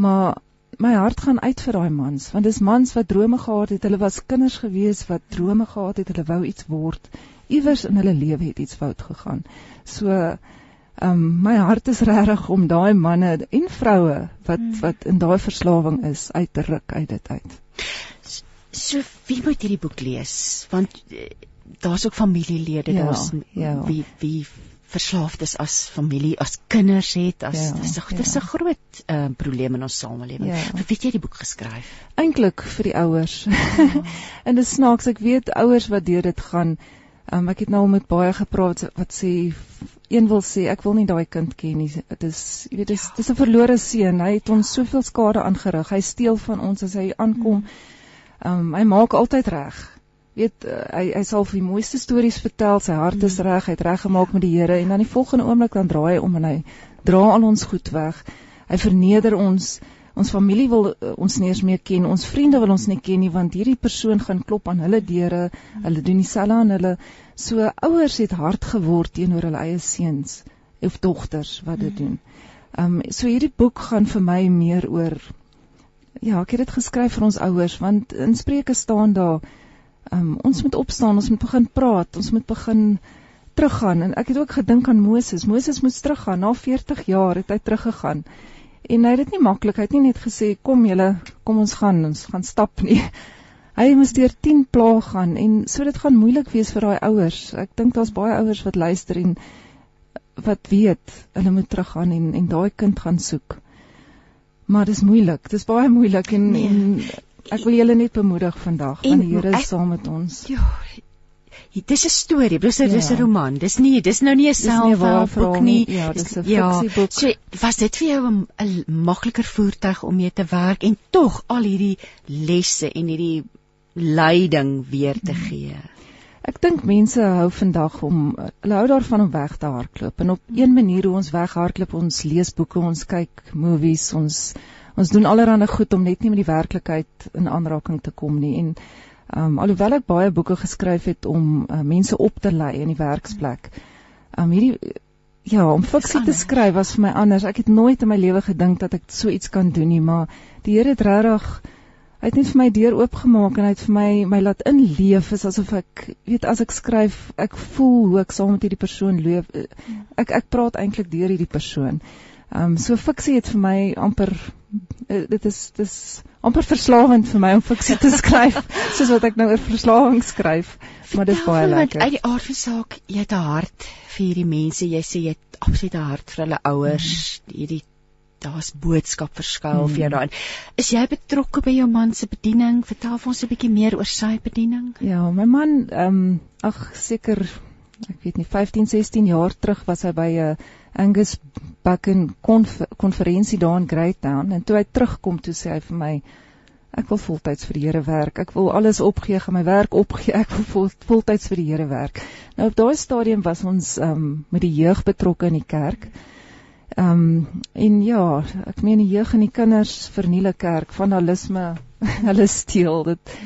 Maar my hart gaan uit vir daai mans want dis mans wat drome gehad het. Hulle was kinders gewees wat drome gehad het. Hulle wou iets word. Iewers in hulle lewe het iets fout gegaan. So um, my hart is regtig om daai manne en vroue wat hmm. wat in daai verslawing is uit te ruk uit dit uit. So wie moet hierdie boek lees? Want eh, daar's ook familielede ja, daar's ja. wie wie verslaafdes as familie, as kinders het, as ja, dis 'n dis 'n ja. groot uh, probleem in ons samelewing. Ja. Vir wie het jy die boek geskryf? Eintlik vir die ouers. Ja. en dit snaaks, ek weet ouers wat deur dit gaan. Um, ek het nou al met baie gepraat wat sê een wil sê ek wil nie daai kind ken nie. Dit is jy weet dis ja. dis 'n verlore seun. Hy het ons soveel skade aangerig. Hy steel van ons as hy aankom. Ehm um, hy maak altyd reg weet uh, hy hy sal vir die mooiste stories vertel, sy hart is mm. reg, hy het reggemaak met die Here en dan die volgende oomblik dan draai hy om en hy dra al ons goed weg. Hy verneder ons. Ons familie wil uh, ons nie eens meer ken, ons vriende wil ons nie ken nie want hierdie persoon gaan klop aan hulle deure. Hulle doen dieselfde aan hulle. So ouers het hard geword teenoor hulle eie seuns of dogters wat dit mm. doen. Ehm um, so hierdie boek gaan vir my meer oor ja, ek het dit geskryf vir ons ouers want in Spreuke staan daar um, ons moet opstaan, ons moet begin praat, ons moet begin teruggaan en ek het ook gedink aan Moses. Moses moes teruggaan na 40 jaar het hy teruggegaan. En hy het dit nie maklik, hy het nie net gesê kom julle, kom ons gaan, ons gaan stap nie. Hy moes deur 10 plaae gaan en so dit gaan moeilik wees vir daai ouers. Ek dink daar's baie ouers wat luister en wat weet hulle moet teruggaan en en daai kind gaan soek. Maar dis moeilik. Dis baie moeilik en nee. en Ek wil julle net bemoedig vandag want die Here is saam met ons. Ja. Dit is 'n storie, dis 'n dis 'n ja. roman. Dis nie dis nou nie 'n selfhelpboek nie. Ja, dis 'n ja, fiksieboek. So, was dit vir jou 'n makliker voertuig om mee te werk en tog al hierdie lesse en hierdie leiding weer te hmm. gee? Ek dink mense hou vandag om hulle hou daarvan om weg te hardloop en op een manier hoe ons weghardloop, ons lees boeke, ons kyk movies, ons ons doen allerlei goed om net nie met die werklikheid in aanraking te kom nie en um, alhoewel ek baie boeke geskryf het om uh, mense op te lei in die werksplek. Um hierdie ja, om fiksie te skryf was vir my anders. Ek het nooit in my lewe gedink dat ek so iets kan doen nie, maar die Here het regtig hy het net vir my deur oopgemaak en hy het vir my my laat inleef is asof ek weet as ek skryf ek voel hoe ek saam met hierdie persoon leef ek ek praat eintlik deur hierdie persoon. Ehm um, so fiksie het vir my amper uh, dit is dis amper verslawend vir my om fiksie te skryf soos wat ek nou oor verslawing skryf maar dit is baie lekker. Uit die aard van saak jy het 'n hart vir hierdie mense jy sê jy het absoluut 'n hart vir hulle ouers mm. hierdie daar's boodskap verskuil hmm. vir jou hmm. daarin. Is jy betrokke by jou man se bediening? Vertel vir ons 'n bietjie meer oor sy bediening. Ja, my man ehm um, ag seker ek weet nie 15, 16 jaar terug was hy by 'n uh, Angus Buchan konf konferensie daar in Greytown en toe hy terugkom toe sê hy vir my ek wil voltyds vir die Here werk. Ek wil alles opgee, gaan my werk opgee. Ek wil vol, voltyds vir die Here werk. Nou op daai stadium was ons um, met die jeug betrokke in die kerk. Ehm um, en ja, ek meen die jeug en die kinders verniele kerk, vandalisme, hulle steel dit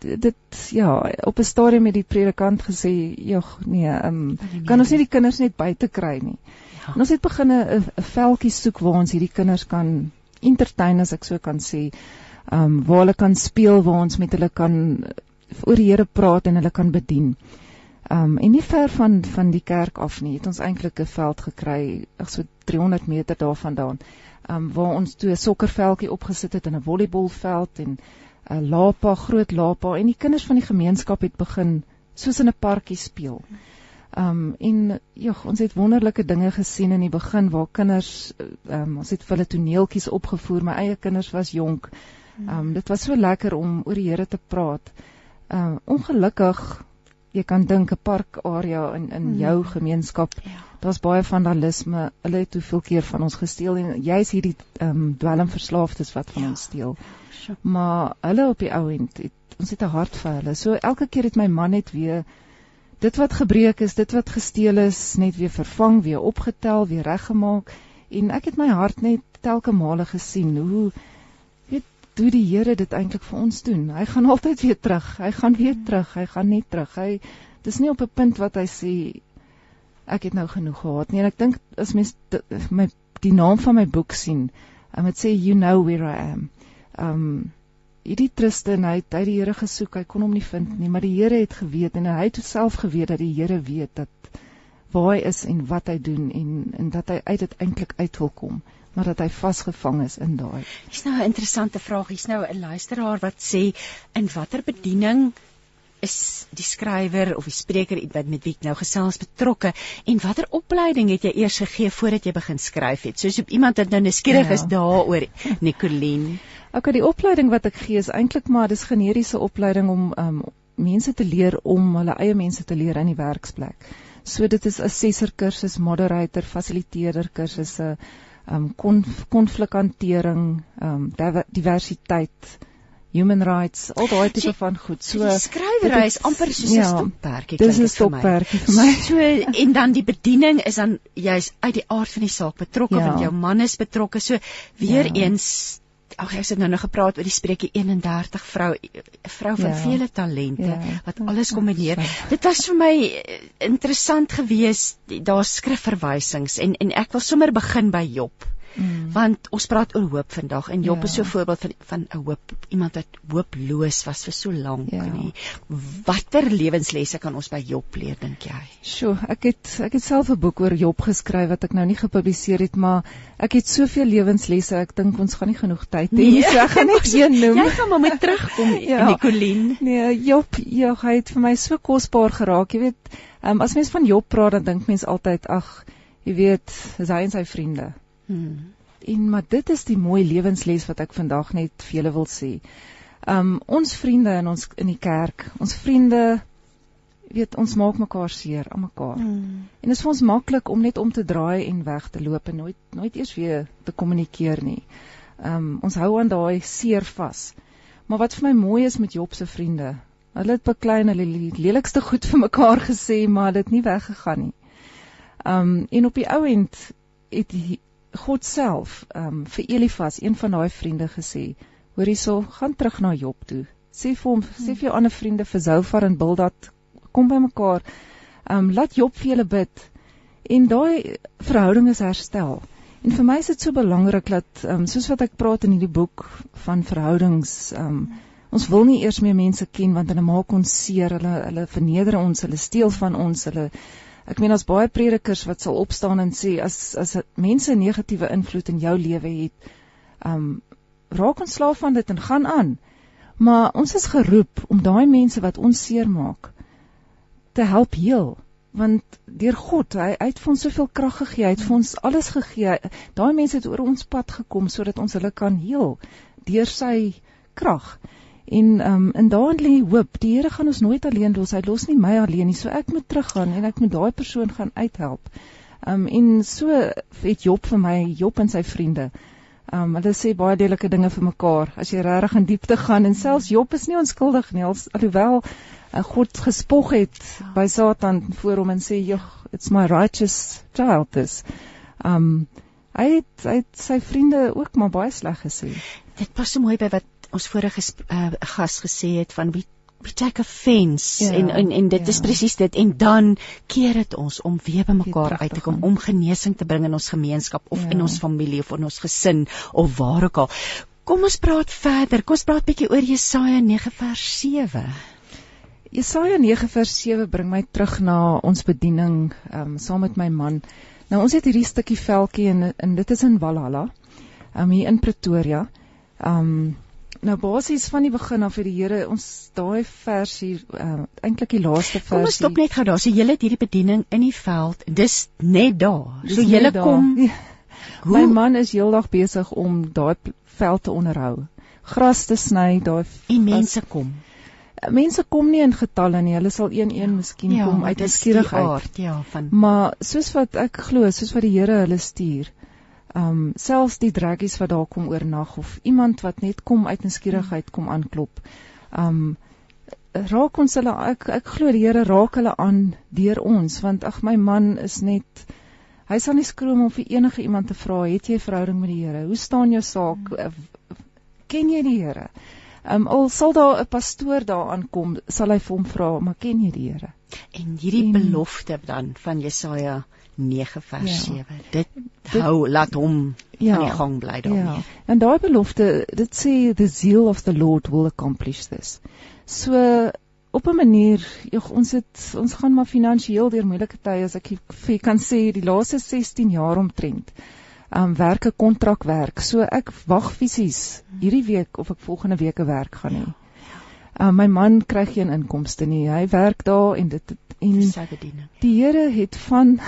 dit ja, op 'n stadium het die predikant gesê, "Jog, nee, um, kan ons nie die kinders net buite kry nie." Ja. En ons het begin 'n 'n veldjie soek waar ons hierdie kinders kan entertain as ek so kan sê. Ehm um, waar hulle kan speel, waar ons met hulle kan oor die Here praat en hulle kan bedien. Um en nie ver van van die kerk af nie, het ons eintlik 'n veld gekry, so 300 meter daarvandaan. Um waar ons toe 'n sokkerveldjie opgesit het en 'n volleybalveld en 'n lapa, groot lapa en die kinders van die gemeenskap het begin soos in 'n parkie speel. Um en ja, ons het wonderlike dinge gesien in die begin waar kinders um ons het vir hulle toneeltjies opgevoer. My eie kinders was jonk. Um dit was so lekker om oor die Here te praat. Um ongelukkig jy kan dink 'n parkarea in in hmm. jou gemeenskap. Ja. Daar's baie vandalisme. Hulle het hoeveel keer van ons gesteel en jy's hierdie ehm um, dwelmverslaafdes wat van ja. ons steel. Maar hulle op die ou end het ons het 'n hart vir hulle. So elke keer het my man net weer dit wat gebreek is, dit wat gesteel is, net weer vervang, weer opgetel, weer reggemaak en ek het my hart net telke male gesien hoe hoe die Here dit eintlik vir ons doen. Hy gaan altyd weer terug. Hy gaan weer terug. Hy gaan net terug. Hy dis nie op 'n punt wat hy sê ek het nou genoeg gehad nie. En ek dink as mens my die naam van my boek sien, um, dit sê you know where I am. Um hierdie Tristan hy het uit die Here gesoek. Hy kon hom nie vind nie, maar die Here het geweet en hy het self geweet dat die Here weet dat waar hy is en wat hy doen en en dat hy uit dit eintlik uit wil kom maar dat hy vasgevang is in daai. Dis nou 'n interessante vraag. Hier's nou 'n luisteraar wat sê in watter bediening is die skrywer of die spreker wat met wie ek nou gesels betrokke en watter opleiding het jy eers gegee voordat jy begin skryf het? Soos iemand wat nou nuuskierig ja. is daaroor, Nicoline. Okay, die opleiding wat ek gee is eintlik maar dis generiese opleiding om um, mense te leer om hulle eie mense te leer in die werksplek. So dit is 'n assessor kursus, moderator, fasiliteerder kursusse, uh, um konflikhantering, um diversiteit, human rights, al daai tipe van goed. So skrywery is amper soos 'n ja, stopperkie klink dit vir my. Dis 'n stopperkie vir my. So en dan die bediening is dan jy's uit die aard van die saak betrokke ja. want jou man is betrokke. So weer ja. eens ag ek het nou nog gepraat oor die spreekie 31 vrou 'n vrou van ja. vele talente ja. wat alles kombineer. Dit was vir my eh, interessant geweest daar skrifverwysings en en ek wil sommer begin by Job. Mm. Want ons praat oor hoop vandag en Job ja. is so 'n voorbeeld van van 'n hoop iemand wat hooploos was vir so lank ja. nie. Watter lewenslesse kan ons by Job leer dink jy? Sjoe, ek het ek het self 'n boek oor Job geskryf wat ek nou nie gepubliseer het, maar ek het soveel lewenslesse, ek dink ons gaan nie genoeg tyd hê nie. So ek gaan net een noem. Jy gaan maar met terugkom, ja. Nicoline. Nee, Job, ja, hy het vir my so kosbaar geraak, jy weet. Um, as mens van Job praat, dan dink mens altyd, ag, jy weet, is hy en sy vriende. Hmm. En maar dit is die mooi lewensles wat ek vandag net vir julle wil sê. Um ons vriende in ons in die kerk, ons vriende weet ons maak mekaar seer aan mekaar. Hmm. En dit is vir ons maklik om net om te draai en weg te loop en nooit nooit eers weer te kommunikeer nie. Um ons hou aan daai seer vas. Maar wat vir my mooi is met Job se vriende, Hulle het beklein hulle lelikste goed vir mekaar gesê, maar dit nie weggegaan nie. Um en op die ou end het God self um vir Elifas, een van daai vriende gesê, hoor hierso, gaan terug na Job toe. Sê vir hom, sê vir jou ander vriende vir Zoufar en Bildad, kom by mekaar. Um laat Job vir julle bid en daai verhouding is herstel. En vir my is dit so belangrik dat um, soos wat ek praat in hierdie boek van verhoudings, um, ons wil nie eers meer mense ken want hulle maak ons seer, hulle hulle verneder ons, hulle steel van ons, hulle ek meen as baie predikers wat sal opstaan en sê as as mense 'n negatiewe invloed in jou lewe het, um raak ontslaaf van dit en gaan aan. Maar ons is geroep om daai mense wat ons seermaak te help heel want deur God, hy, hy het vir ons soveel krag gegee, hy het vir ons alles gegee. Daai mense het oor ons pad gekom sodat ons hulle kan heel deur sy krag. En ehm um, in daarin lê hoop. Die Here gaan ons nooit alleen los. Hy los nie my alleen nie. So ek moet teruggaan en ek moet daai persoon gaan uithelp. Ehm um, en so het Job vir my, Job en sy vriende. Ehm um, hulle sê baie lelike dinge vir mekaar. As jy regtig in diepte gaan en selfs Job is nie onskuldig nie, alhoewel 'n God gespog het by Satan voor hom en sê, "Jog, it's my righteous child this." Um hy het hy het sy vriende ook maar baie sleg gesê. Dit pas so mooi by wat ons vorige uh, gas gesê het van wie we take offense ja, en en en dit ja. is presies dit en dan keer dit ons om weer by mekaar uit te kom om genesing te bring in ons gemeenskap of ja. in ons familie of in ons gesin of waar ook al. Kom ons praat verder. Kom ons praat bietjie oor Jesaja 9 vers 7. Jesaja 9 vers 7 bring my terug na ons bediening um, saam met my man. Nou ons het hierdie stukkie veldjie en, en dit is in Valhalla. Um hier in Pretoria. Um nou basies van die begin af het die Here ons daai vers hier uh, eintlik die laaste vers. Kom ons stop net gou daar. So julle het hierdie bediening in die veld. Dis net daar. So julle kom My man is heeldag besig om daai veld te onderhou. Gras te sny, daai en mense kom mense kom nie in getalle nie. Hulle sal een een miskien ja, kom uit skierigheid. Ja, van. Maar soos wat ek glo, soos wat die Here hulle stuur, ehm um, selfs die draggies wat daar kom oornag of iemand wat net kom uit skierigheid kom aanklop. Ehm um, raak ons hulle ek ek glo die Here raak hulle aan deur ons want ag my man is net hy sal nie skroom om vir enige iemand te vra het jy 'n verhouding met die Here hoe staan jou saak hmm. ken jy die Here Ehm um, al sal daar 'n pastoor daar aankom, sal hy vir hom vra, "Maar ken jy die Here?" En hierdie en, belofte dan van Jesaja 9 vers ja, 7. Dit, dit hou laat hom ja, aan die gang bly daarmee. Ja. En daai belofte, dit sê the zeal of the Lord will accomplish this. So op 'n manier, jy, ons het ons gaan maar finansiëel deur moeilike tye as ek kan sê die laaste 16 jaar omtrent um werk 'n kontrakwerk. So ek wag fisies hierdie week of ek volgende week 'n werk gaan hê. Um my man kry geen inkomste nie. Hy werk daar en dit en sy bediening. Die Here het van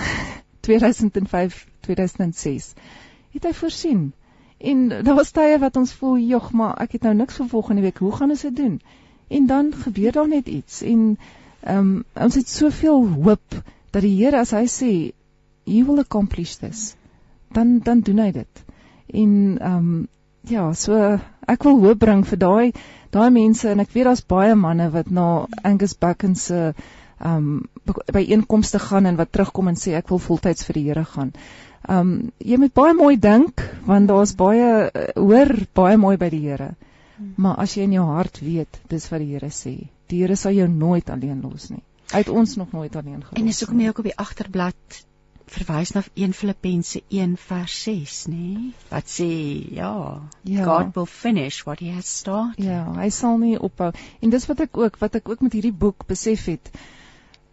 2005 2006 het hy voorsien. En daar was tye wat ons voel, "Jog, maar ek het nou niks vir volgende week. Hoe gaan ons dit doen?" En dan gebeur daar net iets en um ons het soveel hoop dat die Here as hy sê, "You will accomplish this." dan dan doen hy dit. En ehm um, ja, so ek wil hoop bring vir daai daai mense en ek weet daar's baie manne wat na Angus Buchan se ehm um, by einkomste gaan en wat terugkom en sê ek wil voltyds vir die Here gaan. Ehm um, jy moet baie mooi dink want daar's baie uh, hoor baie mooi by die Here. Maar as jy in jou hart weet dis wat die Here sê, die Here sal jou nooit alleen los nie. Hy het ons nog nooit alleen gelos. En dis hoekom jy ook op die agterblad verwys na 1 Filippense 1 vers 6, nê? Wat sê ja, ja, God will finish what he has started. Ja, hy sal nie ophou. En dis wat ek ook wat ek ook met hierdie boek besef het.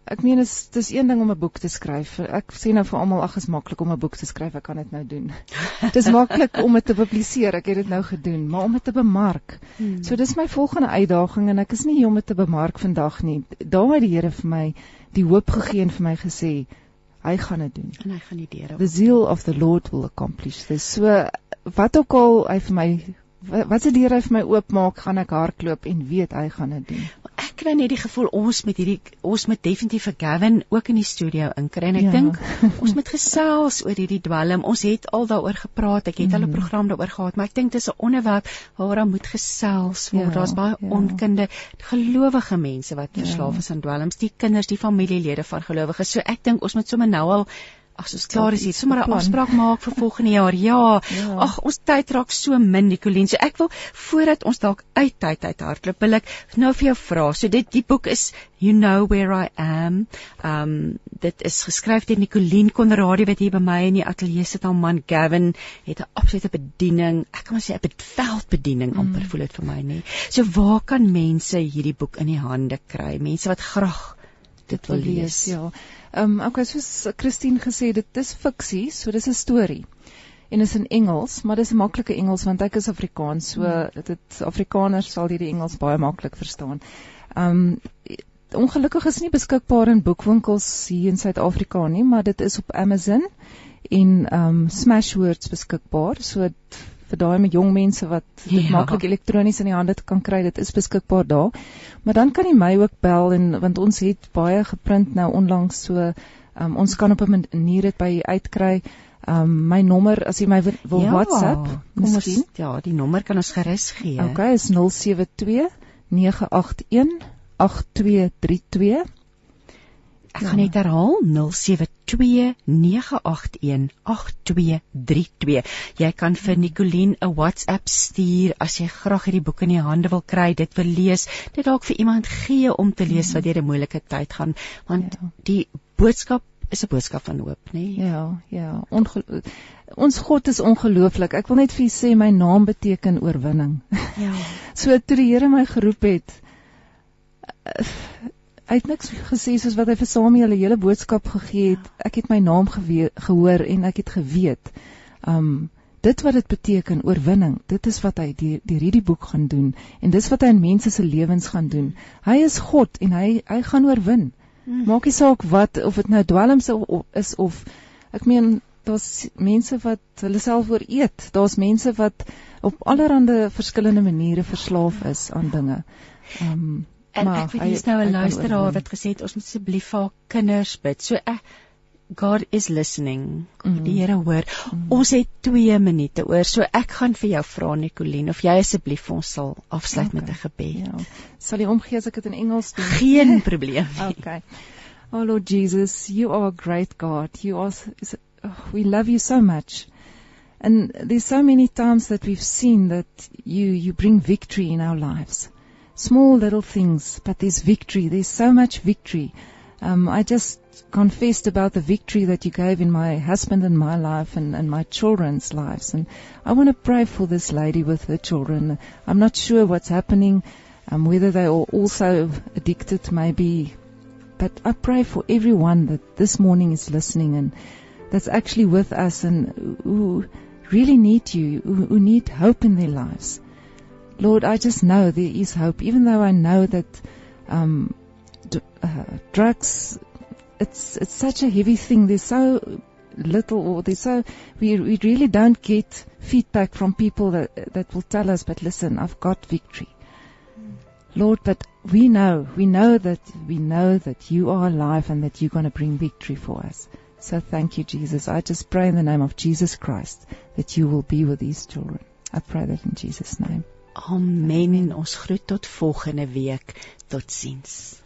Ek meen is dis een ding om 'n boek te skryf. Ek sê nou vir almal ag is maklik om 'n boek te skryf. Ek kan dit nou doen. Dis maklik om dit te publiseer. Ek het dit nou gedoen, maar om dit te bemark. Hmm. So dis my volgende uitdaging en ek is nie hier om dit te bemark vandag nie. Daar het die Here vir my die hoop gegee en vir my gesê, hy gaan dit doen en hy gaan die deure the zeal of the lord will accomplish this so wat ook al hy vir my wat se deur hy vir my oopmaak gaan ek hardloop en weet hy gaan dit doen ek kry net die gevoel ons met hierdie ons moet definitief vir Gavin ook in die studio inkry en ek Ja. dink ons moet gesels oor hierdie dwelm. Ons het al daaroor gepraat. Ek het al 'n Mhm. program daaroor gehad, maar ek dink dis 'n onderwerp waaroor daar moet gesels word. Ja, Daar's baie ja. onkunde, gelowige mense wat Ja. verslaaf is aan dwelms, die kinders, die familielede van gelowiges. So ek dink ons moet sommer nou al As ons klaar is, hier sommer 'n afspraak maak vir volgende jaar. Ja. Ja. Ag, ons tyd raak so min, Nicoline. So ek wil voordat ons dalk uit tyd uit hardloop, wil ek nou vir jou vra. So dit die boek is You Know Where I Am. Um dit is geskryf deur Nicoline Conradie wat hier by my in die ateljee sit. Haar man Gavin het 'n absolute bediening. Ek kan maar sê 'n veldbediening amper voel dit vir my, nê. So waar kan mense hierdie boek in die hande kry? Mense wat graag dit wil lees. Ja. Ehm um, okay, soos Christine gesê, dit is fiksie, so dis 'n storie. En is in Engels, maar dis 'n maklike Engels want ek is Afrikaans, so Hmm. dit Afrikaners sal hierdie Engels baie maklik verstaan. Ehm um, ongelukkig is nie beskikbaar in boekwinkels hier in Suid-Afrika nie, maar dit is op Amazon en ehm um, Smashwords beskikbaar. So vir daai met jong mense wat dit Ja. maklik elektronies in die hande kan kry, dit is beskikbaar daar. Maar dan kan jy my ook bel en want ons het baie geprint nou onlangs so um, ons kan op 'n manier dit by uitkry. Um, my nommer as jy my wil, wil WhatsApp, kom ons miskien. ja, die nommer kan ons gerus gee. Okay, is 072 981 8232. Ek gaan net herhaal 0729818232. Jy kan vir Nicoline 'n WhatsApp stuur as jy graag hierdie boek in die hande wil kry, dit wil lees, dit dalk vir iemand gee om te lees wat deur 'n moeilike tyd gaan, want Ja. die boodskap is 'n boodskap van hoop, nê? Nee? Ja, ja, ongelo- ons God is ongelooflik. Ek wil net vir u sê my naam beteken oorwinning. Ja. So toe die Here my geroep het, hy het niks gesê soos wat hy vir Samuel 'n hele boodskap gegee het. Ek het my naam gehoor en ek het geweet. Um dit wat dit beteken oorwinning, dit is wat hy deur deur hierdie boek gaan doen en dis wat hy in mense se lewens gaan doen. Hy is God en hy hy gaan oorwin. Maak nie saak wat of dit nou dwelms is of ek meen daar's mense wat hulle self ooreet. Daar's mense wat op allerlei verskillende maniere verslaaf is aan dinge. Um En maar ek weet hier's nou 'n luisteraar wat gesê het ons moet asseblief vir haar kinders bid. So ek God is listening. Mm. Die Here hoor. Ons het 2 minute oor. So ek gaan vir jou vra Nicoline of jy asseblief vir ons sal afsluit Okay. met 'n gebed. Ja. Sal jy omgee as ek dit in Engels doen? Geen probleem. Okay. Oh Lord Jesus, you are a great God. You are oh, we love you so much. And there's so many times that we've seen that you you bring victory in our lives. Small little things, but there's victory. There's so much victory. Um, I just confessed about the victory that you gave in my husband and my life and, and my children's lives. And I want to pray for this lady with her children. I'm not sure what's happening, um, whether they are also addicted, maybe. But I pray for everyone that this morning is listening and that's actually with us and who really need you, who, who need hope in their lives. Lord, I just know there is hope, even though I know that um, d- uh, drugs, it's it's such a heavy thing. There's so little, or there's so we we really don't get feedback from people that that will tell us. But listen, I've got victory, Lord. But we know, we know that we know that you are alive and that you're going to bring victory for us. So thank you, Jesus. I just pray in the name of Jesus Christ that you will be with these children. I pray that in Jesus' name. Amen. Ons groet tot volgende week. Totsiens.